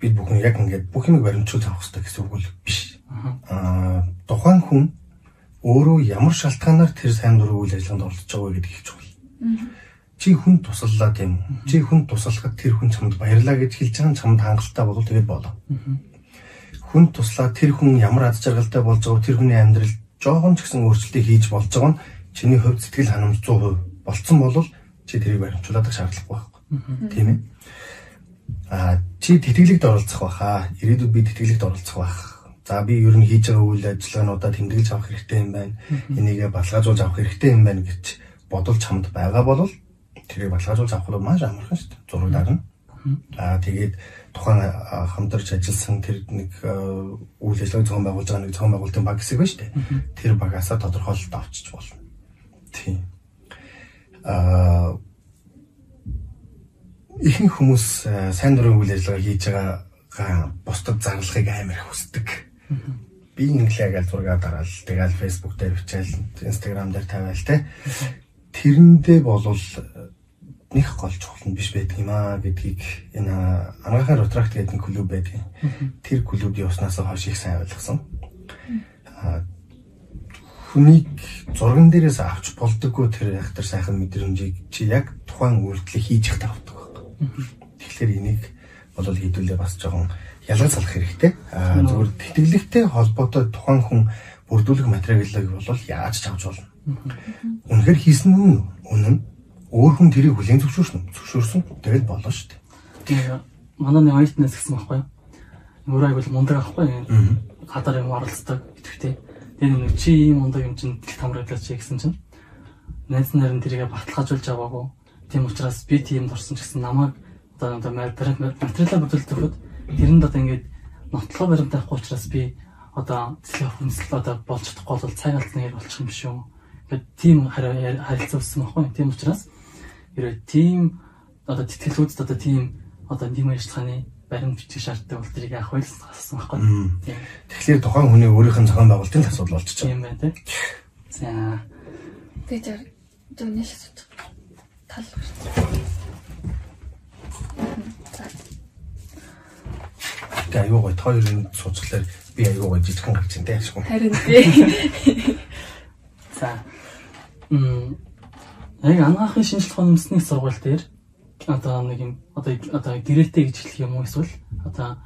бид бүхэн яг ингээд бүх юмыг баримтжуулж авах хэрэгтэй гэсэн үг л биш. Аа тухайн хүн өөрөө ямар шалтгаанаар тэр сайн дурын үйл ажиллагаанд оролцож байгаа гэдгийг хэлж байгаа. Чи хүн туслалаа тийм? Чи хүн туслахад тэр хүн чамд баярлаа гэж хэлж байгаа нь чамд хангалттай бол тэгээд болоо. Хүн туслаад тэр хүн ямар ад жаргалтай болж байгааг тэр хүний амьдрал жоохон ч гэсэн өөрчлөлтийг хийж болж байгаа нь чиний хувьд сэтгэл ханамж 100% болцсон бол чи тэрийг баримтжуулаад шаардлагагүй байхгүй. Тийм ээ. Аа чи тэтгэлэгт оролцох байхаа. Ирээдүйд би тэтгэлэгт оролцох байх. За би ер нь хийж байгаа үйл ажиллагаануудаа тэмдэглэж авах хэрэгтэй юм байна. Энийгээ баталгаажуулж авах хэрэгтэй юм байна гэж бодолж хамт байгаа бол тэрийг баталгаажуулж авах нь маш амархан шүү дээ. Зураг дарна. Аа тэгээд тухайн хамтарч ажилласан тэр нэг үйл ажиллагааг зохион байгуулж байгаа нэг зохион байгуулалтын баг хэсэг байна шүү дээ. Тэр багаасаа тодорхойлолт авчиж болно. Тийм. Аа ихэнх хүмүүс сайн дурын үйл ажиллагаа хийж байгаагаа бусдад зарлахыг амар хүсдэг. Би инглээ гэж зураг дараал тэгэл Facebook дээр бичээл инстаграм дээр тавиал те. Тэрэндээ болвол нэг гол чухал нь биш байдаг юм аа гэдгийг энэ ангаахаар утракт гэдэг нэг клуб байдаг. Тэр клубд явснаас хойш их сайн ойлгосон. Хүнийг зурган дээрээс авч болдоггүй тэр яг тэр сайхан мэдрэмжийг чи яг тухайн үйлдэлийг хийж явах тавдаг байхгүй. Тэгэхээр энийг бол хийдүүлээ бас жоохон ялгаж салах хэрэгтэй. Аа зөвхөн тэтгэлэгтэй холбоотой тухайн хүн бүрдүүлэх материалыг бол яаж ч авч болно. Үнэхээр хийсэн нь үнэн өөр хүн тэрийг хүлээн зөвшөөрсөн. Зөвшөөрсөн. Тэгэл болоо шүү дээ. Тэгээ манай нэг оюутнаас гэсэн байхгүй юу? Өөр айгуул мундаг ахгүй юу? Гадар юм оролцдог идэвхтэй. Тэгээ нэг чи ийм мундаг юм чинь тэл хамраадлаач гэсэн чинь найз нарын тэрийгэ баталгаажуулж аваагүй. Тийм учраас би тиймд орсон ч гэсэн намайг одоо одоо материалаа бүрдүүлдэг тэрэнд одоо ингээд нотлох баримт байхгүй учраас би одоо цэцлэг хүнсэл одоо болж чадахгүй бол цаг алдна гэж болчих юм шүү. Тэгээд тийм харилцаа өссөн байхгүй. Тийм учраас хэрэг тийм одоо тэтгэлгүүдэд одоо тийм одоо нийгмийн ажиллагааны баримт бичих шаардтай бол тэрийг авах байл асуусан байхгүй. Тийм. Тэгэхээр тухайн хүний өөрийнх нь зохион байгуулалтын асуудал болчихж байгаа. Тийм байна тийм. За Би зөв зөвнэш тал. Тэгээ аюу гой хоёрын сууцглаар би аюу гой жижигхан гарч ин дээ ашгүй. харин тий. За. Мм яг анагаахын шинжилх ухааны сургууль дээр одоо нэг юм одоо одоо гэрээтэй гэж хэлэх юм уу эсвэл одоо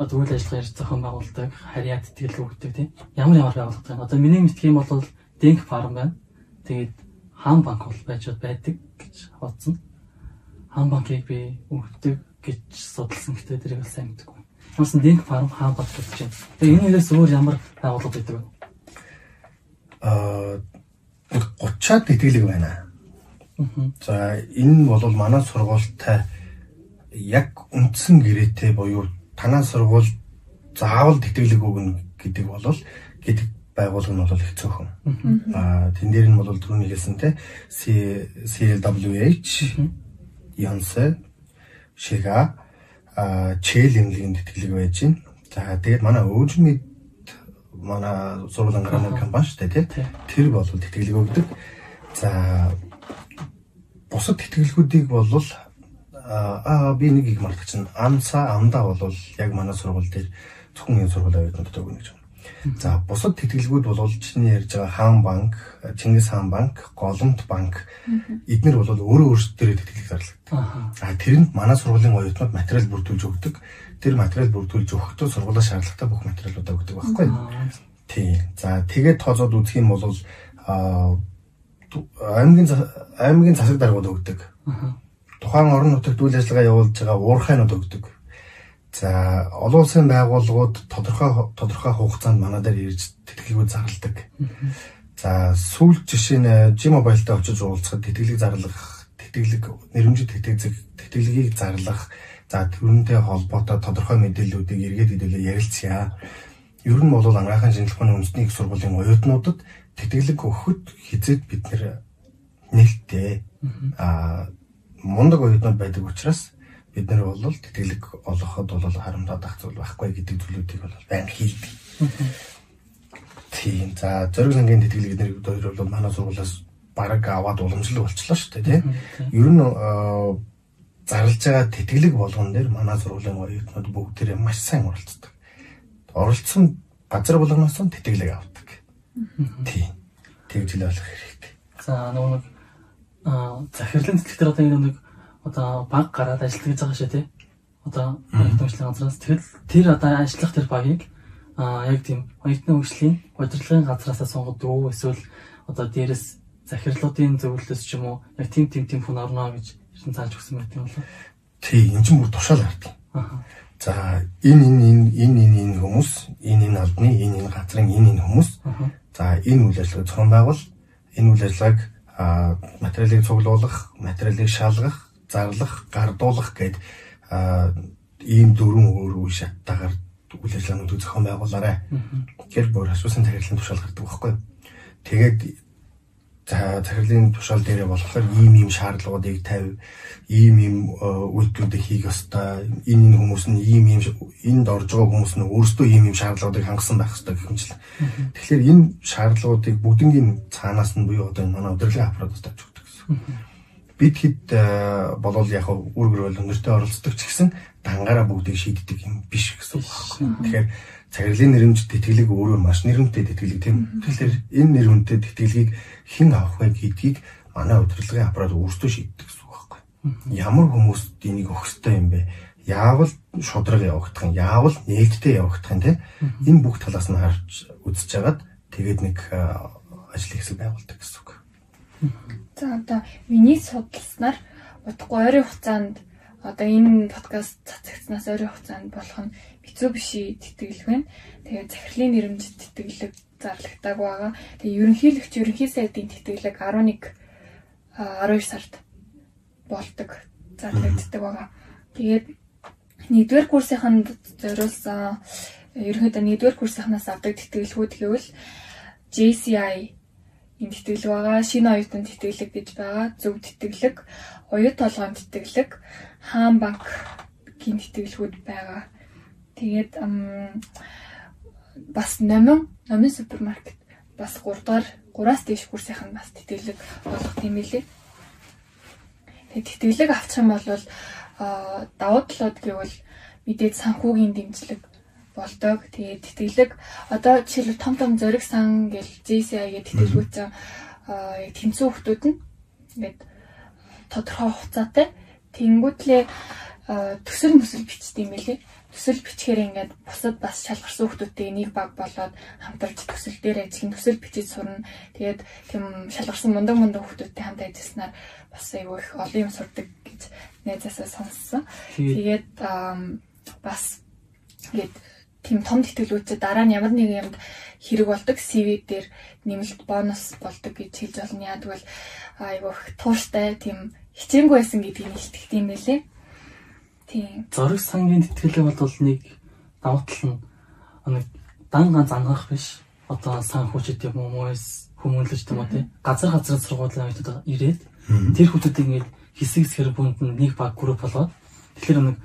одоо үйл ажиллагаа ярьж зохион байгуулдаг, харьяат тэтгэл өгдөг тийм. Ямар ямар байгууллага байна. Одоо миний мэдх юм бол Denk Farm байна. Тэгээд Хаан банк бол байж байдаг гэж бодсон. Хаан банкыг би өгдөг гэж судалсан гэхдээ тэрийг бас сайн мэдгүй. Хамс Denk Farm Хаан банк гэж байна. Тэгээд энэ нэрээс өөр ямар байгууллага байдаг вэ? Аа 30-аад тэтгэлэг байна. За энэ бол манай сургуультай яг үндсэн гэрээтэй буюу танаа сургууль заавал тэтгэлэг өгнө гэдэг бол гэдэг байгуулга нь бол их цөөхөн. Аа тэн дээр нь бол түрүүний хэлсэн те CLWH Янсе Шига а чэл эмнэлгийн тэтгэлэг байж байна. За тэгээд манай өвжмэд манай сургуулийн гранат компани шүү дээ тий. Тэр бол тэтгэлэг өгдөг. За бусад тэтгэлгүүдийг бол аа би нэг их мартагч нь амса амда бол яг манай сургууль дээр зөвхөн энэ сургуулийн оюутнуудад өгнө гэж байна. За бусад тэтгэлгүүд бол чиний ярьж байгаа хаан банк, Чингис хаан банк, Голомт банк эднэр бол өөрөө өөрсдөө тэтгэлэг зарладаг. А тэрэнд манай сургуулийн оюутнууд материал бүрдүүлж өгдөг. Тэр материал бүрдүүлж өгөхдөө сургуулаа шаардлагатай бүх материалуудаа өгдөг байхгүй юу? Тийм. За тэгээд тооцоод үзэх юм бол аймгийн аймгийн засаг даргууд өгдөг. Тухайн орон нутагт үйл ажиллагаа явуулж байгаа уурхайнууд өгдөг. За олон улсын байгууллагууд тодорхой тодорхой хугацаанд манай дээр ирж тэтгэлгүүд зарладаг. За сүүл жишээ нь G-Mobile-тай очиж уулзахад тэтгэлэг зарлах, тэтгэлэг нэрмжит тэтгэлэг тэтгэлгийг зарлах, за түрүүнтэй холбоотой тодорхой мэдээллүүдийг эргээд хэдүүлээ ярилцъя. Ер нь бол анагаахын шинжилгээ ухааны үндэсний их сургуулийн оюутнуудад тэтгэлэг өгөхөд хизээд бид нээлттэй аа мундаг оюутнууд байдаг учраас бид нар бол тэтгэлэг олоход бол харамтаад ах зүйл байхгүй гэдэг зүйлүүдийг бол байн хийдэг. Тийм. За зориг сангийн тэтгэлэг эднэр хоёр бол манай сургуулиас бараг аваад уламжлал болчихлоо шүү дээ тийм. Ер нь зарлж байгаа тэтгэлэг болгон дээр манай сургуулийн оюутнууд бүгдээрээ маш сайн оролцдог. Оролцсон газар болгоноос нь тэтгэлэг авдаг. Тийм. Тэгж л болох хэрэгтэй. За нөгөө нэг аа захирлын тэтгэлэг дээр одоо энэ нэг одоо баг гараад ажилладаг гэж байгаа шээ тий. Одоо хөгжлийн газраас тэгэл тэр одоо ажиллах тэр багийг аа яг тийм оюутны хөгжлийн удирдлагын газраас сонгодог уу эсвэл одоо дээрэс захирлуудын зөвлөлөөс ч юм уу яг тим тим тим хүн орно гэж ирсэн зааж өгсөн байт юм болоо. Тий, энэ ч бүр тушаал гардаг. Аа. За энэ энэ энэ энэ энэ хүмүүс энэ энэ албаны энэ энэ газрын энэ энэ хүмүүс за энэ үйл ажиллагааг зохион байгуул энэ үйл ажиллагааг материалыг цуглуулах, материалыг шалгах, зарлах, гардуулах гэд ийм дөрвөн өөр үе шаттайгаар үйл ажиллагаануудыг зохион байгуулаарай. Тэгэхээр бүр асуусан захирлын тушаал гардаг байхгүй. Тэгээд захирлын тушаал дээрээ болохоор ийм ийм шаардлагуудыг тавь, ийм ийм үйлдэлүүдийг хийх ёстой. Энэ энэ хүмүүс нь ийм ийм энд орж байгаа хүмүүс нь өөрсдөө ийм ийм шаардлагуудыг хангасан байх ёстой гэх мэт. Тэгэхээр энэ шаардлагуудыг бүгднгийн цаанаас нь буюу одоо энэ манай удирдлагын аппаратаас тавьж өгдөг гэсэн бид хэд э, болол яг үр гөрөөл өнөртөө оролцдог ч гэсэн дангаараа бүгдийг шийддэг юм биш гэсэн үг байна. Тэгэхээр цагирлын нэрмж тэтгэлэг өөрөө маш нэрмтэй тэтгэлэг тийм. Тэгэхээр энэ нэрмтэй тэтгэлгийг хэн авах вэ гэдгийг манай удирдлагын аппарат өөрсдөө шийддэг гэсэн үг байхгүй. Ямар хүмүүст энийг өгөх ёстой юм бэ? Яавал шудраг явагдах юм, яавал нээлттэй явагдах юм те. Энэ бүх талаас нь харж үзэж хагаад тэгээд нэг ажил хэсэг байгуулдаг гэсэн үг. За одоо миний судалснаар удахгүй ойрын хугацаанд одоо энэ подкаст цацагцнаас ойрын хугацаанд болох нь Mitsubishi тэтгэлэг байна. Тэгээд захирлын нэрмж тэтгэлэг зарлагддаг байгаа. Тэгээд ерөнхийлөгч ерөнхий сайдын тэтгэлэг 11 12 сард болдог зарлагддаг байгаа. Тэгээд нэгдүгээр курсынханд зориулсан ерөнхийдөө нэгдүгээр курсынханаас авдаг тэтгэлгүүд гэвэл JCI энэ тэтгэлэг байгаа. Шинэ оюутан тэтгэлэг гэж байгаа. Зөв тэтгэлэг, оюут толгойн тэтгэлэг, хаан банкгийн тэтгэлгүүд байгаа. Тэгээд бас номин, номин супермаркет бас 3 дугаар 3-аас дээш курсынх нь бас тэтгэлэг болох юм билээ. Тэгээд тэтгэлэг авчих юм бол давуу талууд гэвэл мэдээд санхүүгийн дэмжлэг болдог. Тэгээд тэтгэлэг одоо жишээлбэл том том зориг сан гэл JCI гэдэг тэтгэлгүүцэн тэнцүү хүмүүс нь ингээд тодорхой хугацаатай тэнгуүтлээ төсөл мөсөл бичдэг юм билий. Төсөл бичгээр ингээд бусад бас шалгарсан хүмүүстэй нэг баг болоод хамтарч төсөл дээр ажиллах, төсөл бичиж сурна. Тэгээд тийм шалгарсан мундаг мундаг хүмүүстэй хамт ажилласнаар бас айгүй их олон юм сурдаг гэж найзаасаа сонссон. Тэгээд бас ингээд тийм том тэтгэлгүүцээ дараа нь ямар нэгэн юмд хэрэг болдог CV дээр нэмэлт бонус болдог гэж хэлж болно. Яа тэгвэл айгүй их тууштай тийм хичээнгүй байсан гэдгийг илтгэх юм байлээ. Тийм. Зориг сангийн тэтгэлэг бол нэг давуу тал нь нэг дан ганц ангах биш. Одоо санхүүчд юм уу мөөс хүмүүнлэж тийм үү тий. Газар газар сургуулийн оюутнууд ирээд тэр хүмүүсийг ингээд хэсэг хэсгэр бүнд нэг баг групп болоод тэгэхээр нэг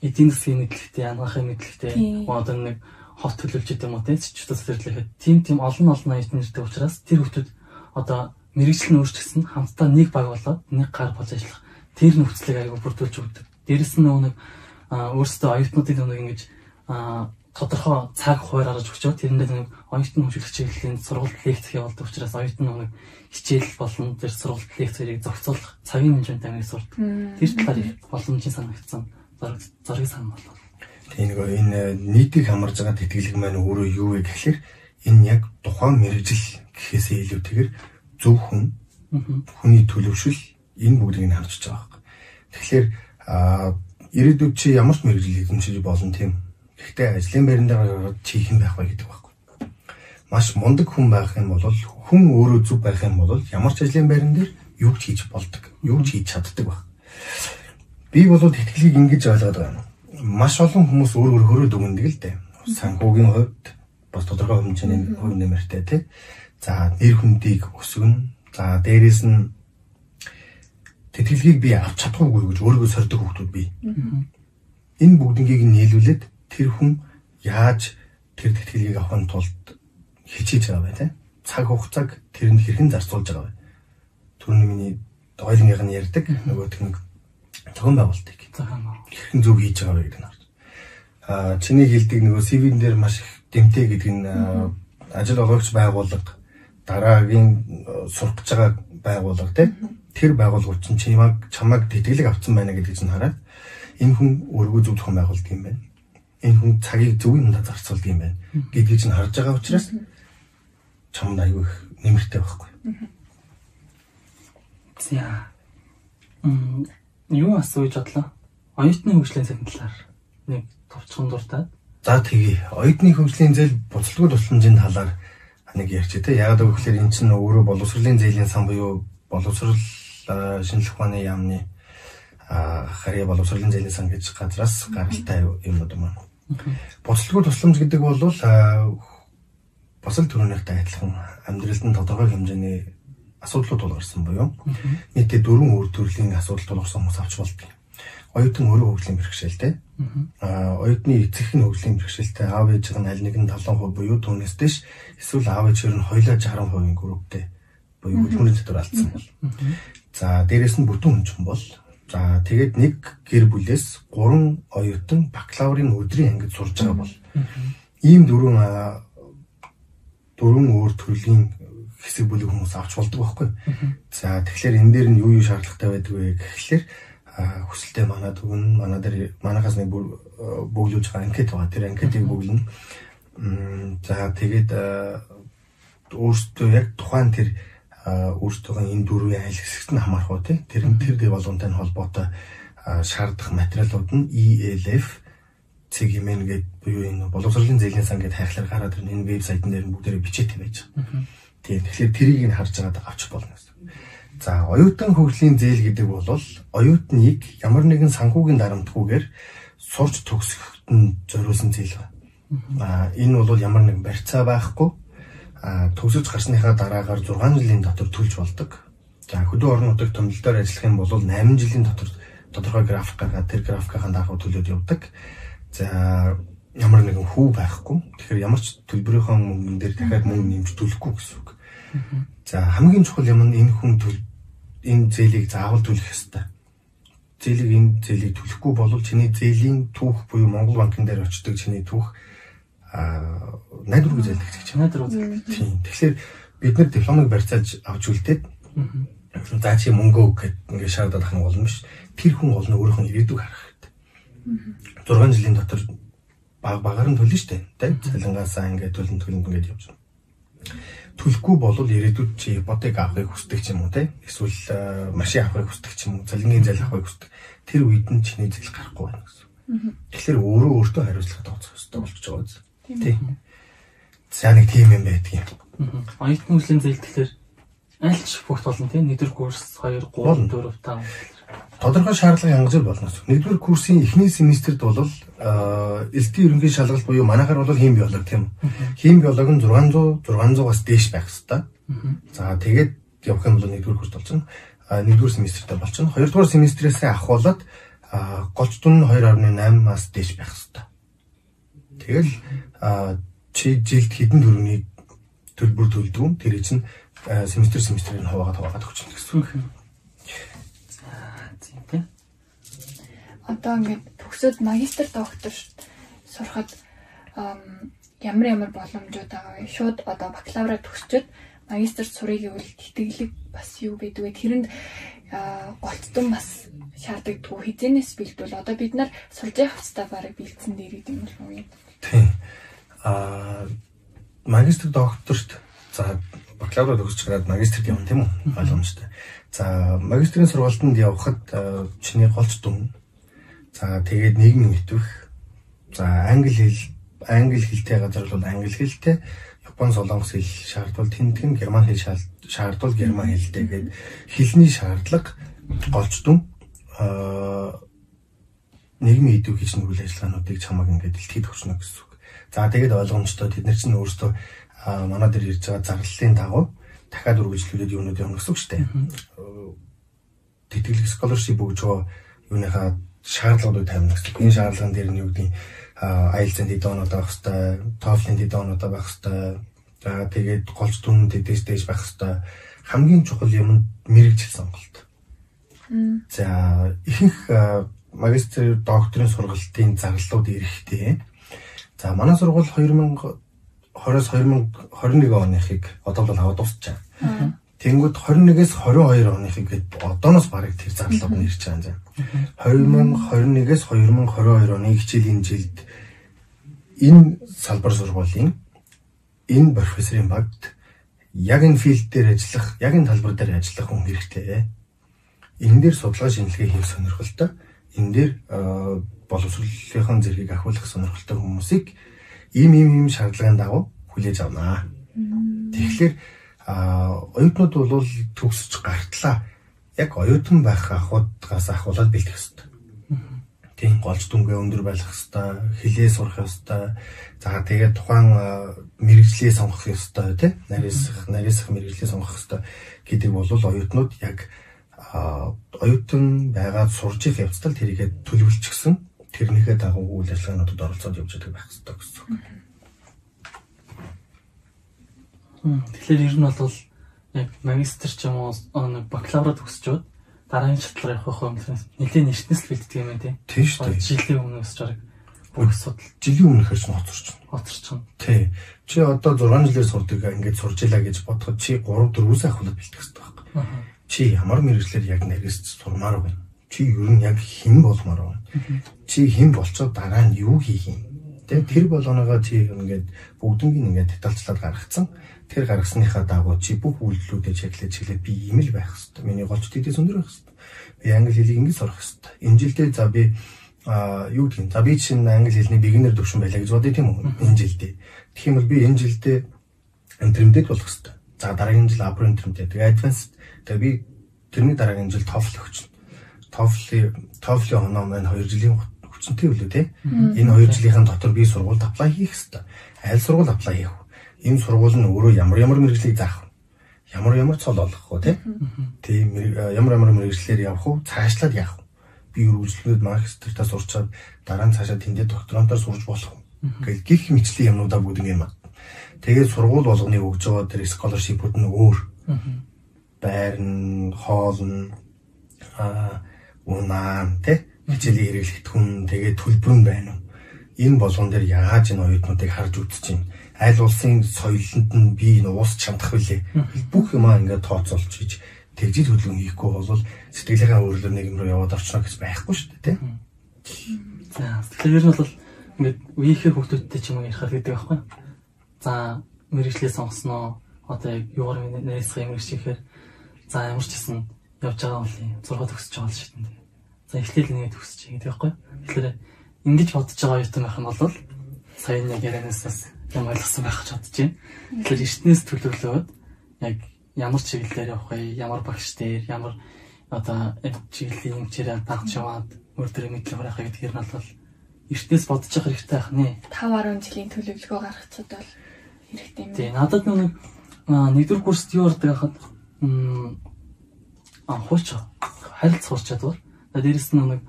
эдийн засгийн мэдлэгтэй, ангахын мэдлэгтэй одоо нэг хот төлөвлөж юм уу тийм ч төсөлөрлөхэд тийм тийм олон олон оюутны нэртэй учраас тэр хүмүүс одоо мэрэгжил нь өөрчлөсөн хамтдаа нэг баг болоод нэг гар болж ажиллах тэр нөхцөлийг аягүй бүрдүүлж өгдөг. Дээрэс нь нэг өөрсдөө оюутнуудын нэг ингэж тодорхой цаг хуваар гаргаж өгчөө тэрэндээ нэг оюутны хөгжүүлэх чиглэлийн сургалт лекц явуулдаг учраас оюутны нэг хичээл болон тэр сургалт лекцэрийг зохицуулах цагийн хэмжээнд амиг сурдаг. Тэр талаар боломжийн санагдсан зураг зургийг санал болов. Тэгээ нэг энэ нийтийг хамарж байгаа тэтгэлэг маань өөрөө юу вэ гэхэлэр энэ яг тухайн мэрэгжил гэхээсээ илүүтэйгээр зөв хүн хүний төлөвшил энэ бүгдийг нь харж байгаа хэрэг. Тэгэхээр ирээдүйд чи ямар ч мэрэгжил эзэмшиж болно тийм. Гэхдээ ажлын байран дээр гараад чи хэн байх вэ гэдэг байхгүй. Маш мундаг хүн байх юм бол хүн өөрөө зөв байх юм бол ямар ч ажлын байран дээр юу ч хийж болдог, юу ч хийж чаддаг баг. Би бол тэтгэлгийг ингэж ойлгоод байна. Маш олон хүмүүс өөр өөр хөрөөд өгнөдөг л дээ. Санхүүгийн хувьд бас тодорхой хэмжээний хувь нэмэртэй тий. За нэр хүндийг өсгөн. За дээрэс нь тэтгэлгийг би авч чадахгүй гэж өөрийгөө сордог хүмүүс бий. Энэ бүгднийг нийлүүлээд тэр хүн яаж тэр тэтгэлгийг авахын тулд хичээж байгаа бай тээ. Цаг хугацааг тэрэнд хэрхэн зарцуулж байгаа бай. Түрүүний миний дойлонгийнх нь ярьдаг нөгөө тэр зохион байгуулалтыг хэрхэн зөв хийж байгаа вэ гэдэг нь харж. Аа чиний хэлдэг нөгөө CV-н дээр маш их дэмтэй гэдэг нь ажил олгогч байгууллага дараагийн сурах гэж байгаа байгууллага тийм тэр байгууллагууд чинь чамайг чамайг тэтгэлэг авсан байна гэдэг чинь хараад энэ хүн өөргөө зөв зохион байгуулдаг юм байна. Энэ хүн цагийг зөв юмдаа зарцуулдаг юм байна гэдгийг чинь харж байгаа учраас чамд аюу их нэмэртэй байхгүй. За. Мм юу асууж бодлоо? Оюутны хөгжлийн цагийн талаар нэг товчхон дуртай. За тэгье. Оюутны хөгжлийн зээл буцалгүй тусламжийн талаар нэг ярьчих те. Яг гэвэл энэ чинь өөрөө боловсролын зээлийн сан буюу боловсрол шинжлэх ухааны яамны харьяа боловсролын зээлийн сан гэж газраас гаралтай юмнууд маань. Буцалгүй тусламж гэдэг бол бас л түрүүнийхтэй адилхан амьдралд нь тодорхой хэмжээний асуудлууд тулгарсан буюу нийтдээ дөрвөн өөр төрлийн асуудал тулгарсан хүмүүс авч болдог. Оюутан өөрөө хөгжлийн бэрхшээлтэй. Аа оюутны эцэг нь хөгжлийн бэрхшээлтэй, аав ээж нь аль нэг нь 70% буюу түүнээс дэш эсвэл аав ээж нь хоёулаа 60% групптэй буюу хөдөлмөрийн дотор алдсан бол. За дээрэс нь бүтэн хүнчин бол за тэгээд нэг гэр бүлээс 3 оюутан бакалаврын өдрийн ангид сурж байгаа бол ийм дөрвөн дөрвөн өөр төрлийн хэсэг бүлэг хүмүүс авч болдог байхгүй. За тэгэхээр энэ дээр нь юу юу шаардлагатай байдаг вэ гэхлээр хүсэлтэд манад өгнө. Манай дээр манахаас нэг бөглөж байгаа анкет байгаа. Тэр анкетыг бөглөнө. За тэгээд өөртөө яг тухайн тэр өөртөө энэ дөрвийн айл хэсэгт нь хамаарх уу тий. Тэр тэр дэв болгонтой холбоотой шаардах материалууд нь ELF цэг хэмээн гээд буюу энэ боловсролын зээлийн сан гээд хайхлаар гараад ирнэ. Энэ вебсайтн дээр нь бүгдээрээ бичээтэй байж байгаа. Тийм. Тэгэхээр тэрийг нь харж байгаад авч болно гэсэн. За, оюутан хөгжлийн зээл гэдэг бол оюутныг ямар нэгэн санхүүгийн дарамтгүйгээр сурч төгсөхөд нь зориулсан зээл байна. Аа, энэ бол ямар нэгэн барьцаа байхгүй төгсөж гарсныхаа дараагаар 6 жилийн дотор төлж болдог. За хөдөө нутгийн томилдоор ажиллах юм бол 8 жилийн дотор тодорхой график гаргаад тэр графикийн дагуу төлөөд явдаг. За ямар нэгэн хүү байхгүй. Тэгэхээр ямар ч төлбөрийнхөө мөнгөн дээр дахиад мөнгө нэмж төлөхгүй гэсэн үг. За хамгийн чухал юм нь энэ хүн төл энэ зээлийг заавал төлөх ёстой. Зээлийг энэ зээлийг төлөхгүй бол чиний зээлийн түүх буюу Монгол банкн дээр очдог чиний түүх найдвар гэж ялдаг гэж найдвар үзүүлдэг. Тийм. Тэгэхээр бид нэр дипломыг барьцааж авч үлдээд за чи мөнгө өг гэд ингээд шаардаад ах юм болно биш. Тэр хүн олно өөрийнх нь ирээдүг харах хэрэгтэй. 6 жилийн дотор баг багаар нь төлнө штэ. Тэ цалингаасаа ингээд төлн төлн ингээд явж байна. Төлөхгүй бол ирээдүйд чи ипотек авахыг хүсдэг ч юм уу те эсвэл машин авахыг хүсдэг ч юм уу цалингийн зээл авахыг хүсдэг. Тэр үед нь чиний зээл гарахгүй байна гэсэн. Тэгэхээр өөрөө өөртөө хариуцлага тооцох хэрэгтэй болчихж байгаа зү. Тийм. За нэг тийм юм байдаг юм. Оюутны хөгжлийн зээл тэгэхээр аль ч бүгд болно тийм нэгдүгээр курс 2 3 4 5 тодорхой шаардлага янзбүр болно. Нэгдүгээр курсын эхний семестрт бол элдэн ерөнхий шалгалт буюу манайхаар бол хим биолог тийм. Хим биолог нь 600 600-аас дээш байх хэрэгтэй. За тэгээд явах юм бол нэгдүгээр курс болчихно. Нэгдүгээр семестртээ болчихно. Хоёрдугаар семестрээс болоод голч дүн 2.8-аас дээш байх хэрэгтэй. Тэгэл чи жилд хэдэн төгрөгийн төлбөр төлдөг юм. Тэр чинь семестр семестрийн хуваагаад хуваагаад өгч гэсэн үг. За тийм тийм. Одоо ингээд төгсөөд магистр доктор сурахад ямар ямар боломжууд байгаа вэ? Шууд одоо бакалавра төгсчөд магистр сурыг гэвэл тэтгэлэг бас юу гэдэг вэ? Тэрэнд голцдон бас шаардлагагүй хизэнээс бэлдвэл одоо бид нар сурж явах хэвээр барыг бэлдсэн дээр гэдэг юм болов уу? Тийм. Аа магистр докторт за бакалавра төгсч гараад магистрт явна тийм үү? Ойлгомжтой. За магистрийн сургалтанд явхад чиний голч дүн. За тэгээд нийгмийн мэдвэх. За англи хэл англи хэлтэй газар бол англи хэлтэй. Япон солонгос хэл шаардвал тэнтгэн герман хэл шаардвал герман хэлтэй гээд хэлний шаардлага голч дүн. Аа нийгмийн идэв хийж нүүл ажиллагаануудыг чамаг ингээд дэлхийд хөчнө гэсэн. За тэгээд ойлгомжтой тэд нар чинь өөрсдөө манай дээр ирж байгаа зарлалын дагуу дахиад үргэлжлүүлээд юунууд явна гэсэн үг шүү дээ. Тэтгэлэг scholarship өгж байгаа юуныхаа шаардлагуудыг тавина гэсэн. Энэ шаардлаган дээр нь юу гэдэг IELTS-ийн дэд оноод байх хэвээр, TOEFL-ийн дэд оноод байх хэвээр. За тэгээд голч түн дэдээс дэж байх хэвээр. Хамгийн чухал юм нь мэрэгжил сонголт. За ихэнх магистр докторийн сургалтын зарлалууд эрэхтэй. За манай сургууль 2000 20-оос 2021 оныхыг одоо бол аваад дуусчаа. Тэнгүүд 21-ээс 22 оныхыг гээд одооноос барыг тэр зарлалууд нь ирж байгаа юм. 2021-ээс 2022 оны хичээлийн жилд энэ салбар сургуулийн энэ профессорын багт яг энэ филд дээр ажиллах, яг энэ талбар дээр ажиллах хүн хэрэгтэй. Энэ дээр судалгаа шинжилгээ хийх сонирхолтой. Энэ дээр боловсролынхон зэргийг ахиулах сонирхолтой хүмүүсийг ийм ийм ийм шаардлагын дагуу хүлээж авнаа. Тэгэхээр оюутнууд бол төгсөж гартлаа яг оюутан байх ахуйдгаас ахуулаад бэлтгэх хэрэгтэй. Тийм голч дүнгээ өндөр байх хэрэгтэй, хилээ сурах хэрэгтэй. За тэгээд тухайн мэрэгжлээ сонгох хэрэгтэй тий. Нарийнсах, нарийнсах мэрэгжлээ сонгох хэрэгтэй гэдэг бол оюутнууд яг оюутан байгаад сурж их явцдал тэрийгэ төлөвлөчихсөн тэрнийхээ дагуу үйл ажиллагаануудад оролцоод явж байгаа байх хэрэгтэй гэсэн үг. Тэгэхээр ер нь бол яг магистр ч юм уу нэг бакалавра төгсчөөд дараагийн шатлага явах юм нэлээд нэртнэс л бэлддэг юм байна тийм шүү дээ. Жилийн өмнөөс жараг бүх судал жилийн өмнөхөр ч хоцорч. хоцорч. Тий. Чи одоо 6 жилээр сурдаг ингээд сурж илаа гэж бодоход чи 3 4 ахуулаад бэлтгэх хэрэгтэй байхгүй. Чи ямар мэрэгчлэр яг нэрээс сурмаар байна чи ер нь яг хэн болмоор байна. Чи хэн болцоод дараа нь юу хийх юм. Тэ тэр болгоноогоо чи ингээд бүгднийг ингээд детальчлаад гаргацсан. Тэр гаргасныхаа дагуу чи бүх үйлдэлүүдэд чиглэж чиглээд би ийм л байх хэвээр. Миний голч дэдээс өндөр байх хэвээр. Би англи хэлийг ингэж сурах хэвээр. Энэ жилдээ за би а юу гэх юм. За би чинь англи хэлний beginner төвшин байлаа гэж бодъё тийм үү? Энэ жилдээ. Тэгэх юм бол би энэ жилдээ интермедиат болох хэвээр. За дараагийн жил upper intermediate, тэгээ advanced. Тэгээ би тэрний дараагийн жил TOEFL өгч TOEFL TOEFL-ийн оноо маань 2 жилийн хүчнтэй үлээ те. Энэ 2 жилийн дотор би сургуульд аплай хийх хэрэгтэй. Аль сургууль аплай хийх? Энэ сургууль нь өөрөө ямар ямар мэрэгжлийг заах вэ? Ямар ямар цол олох вэ те? Тийм ямар ямар мэрэгжлээр явах вэ? Цаашлаад вэ? Би үргэлжлүүлээд магистртаа сурчаад дараа нь цаашаа тэндээ докторантаар сурж болох вэ? Гэл гих мэтлийн юмнуудаа бүгд ингэ маа. Тэгээд сургууль болгоны өгж байгаа тэр scholarship-ууд нь өөр. Байр нь, хоол нь аа унаа тэ хичээлийн хэрэглэгт хүн тэгээд төлбөр нь байна уу? Энэ болгон дээр яаж энэ оюутнуудыг харж үзэж чинь аль улсын соёлонд нь би энэ уус чамдах вүлээ. Бүх юмаа ингээд тооцоолж хийж тэгжил хөдөлгөөн хийхгүй бол сэтгэлийнхаа өөрлөр нэг юм руу яваад орчихно гэж байхгүй шүү дээ, тэ. За, тэгэхээр нь бол ингээд үеийнхээ хүүхдүүдтэй ч юм уу ярих гэдэг байхгүй. За, мэрэгчлээ сонгосноо одоо яг юугаар нэрсэх юм гэж ихээр за ямар ч гэсэн явж байгаа бол 6 төгсөж байгаа л шатнд. За эхлээл нэгэ төгсөж байгаа гэдэг байхгүй. Тэгэхээр ингэж бодож байгаа оюутан байх нь бол сая нэг ярианаас бас юм ойлгосон байх гэж бодож байна. Тэгэхээр эртнээс төлөвлөөд яг ямар чиглэлээр явах вэ? Ямар багш дээр, ямар одоо чиглэлийн хэмжээр дагч яваад өөртөө мэдлэг гаргах гэдгээр нь бол эртнээс бодож явах хэрэгтэй байх нэ. 5 10 жилийн төлөвлөгөө гаргацад бол хэрэгтэй юм. Тий, надад нэг нэгдүгээр курст юу ордог хахад анхууч харилцах сурч чадвар. Дээрээс нь нэг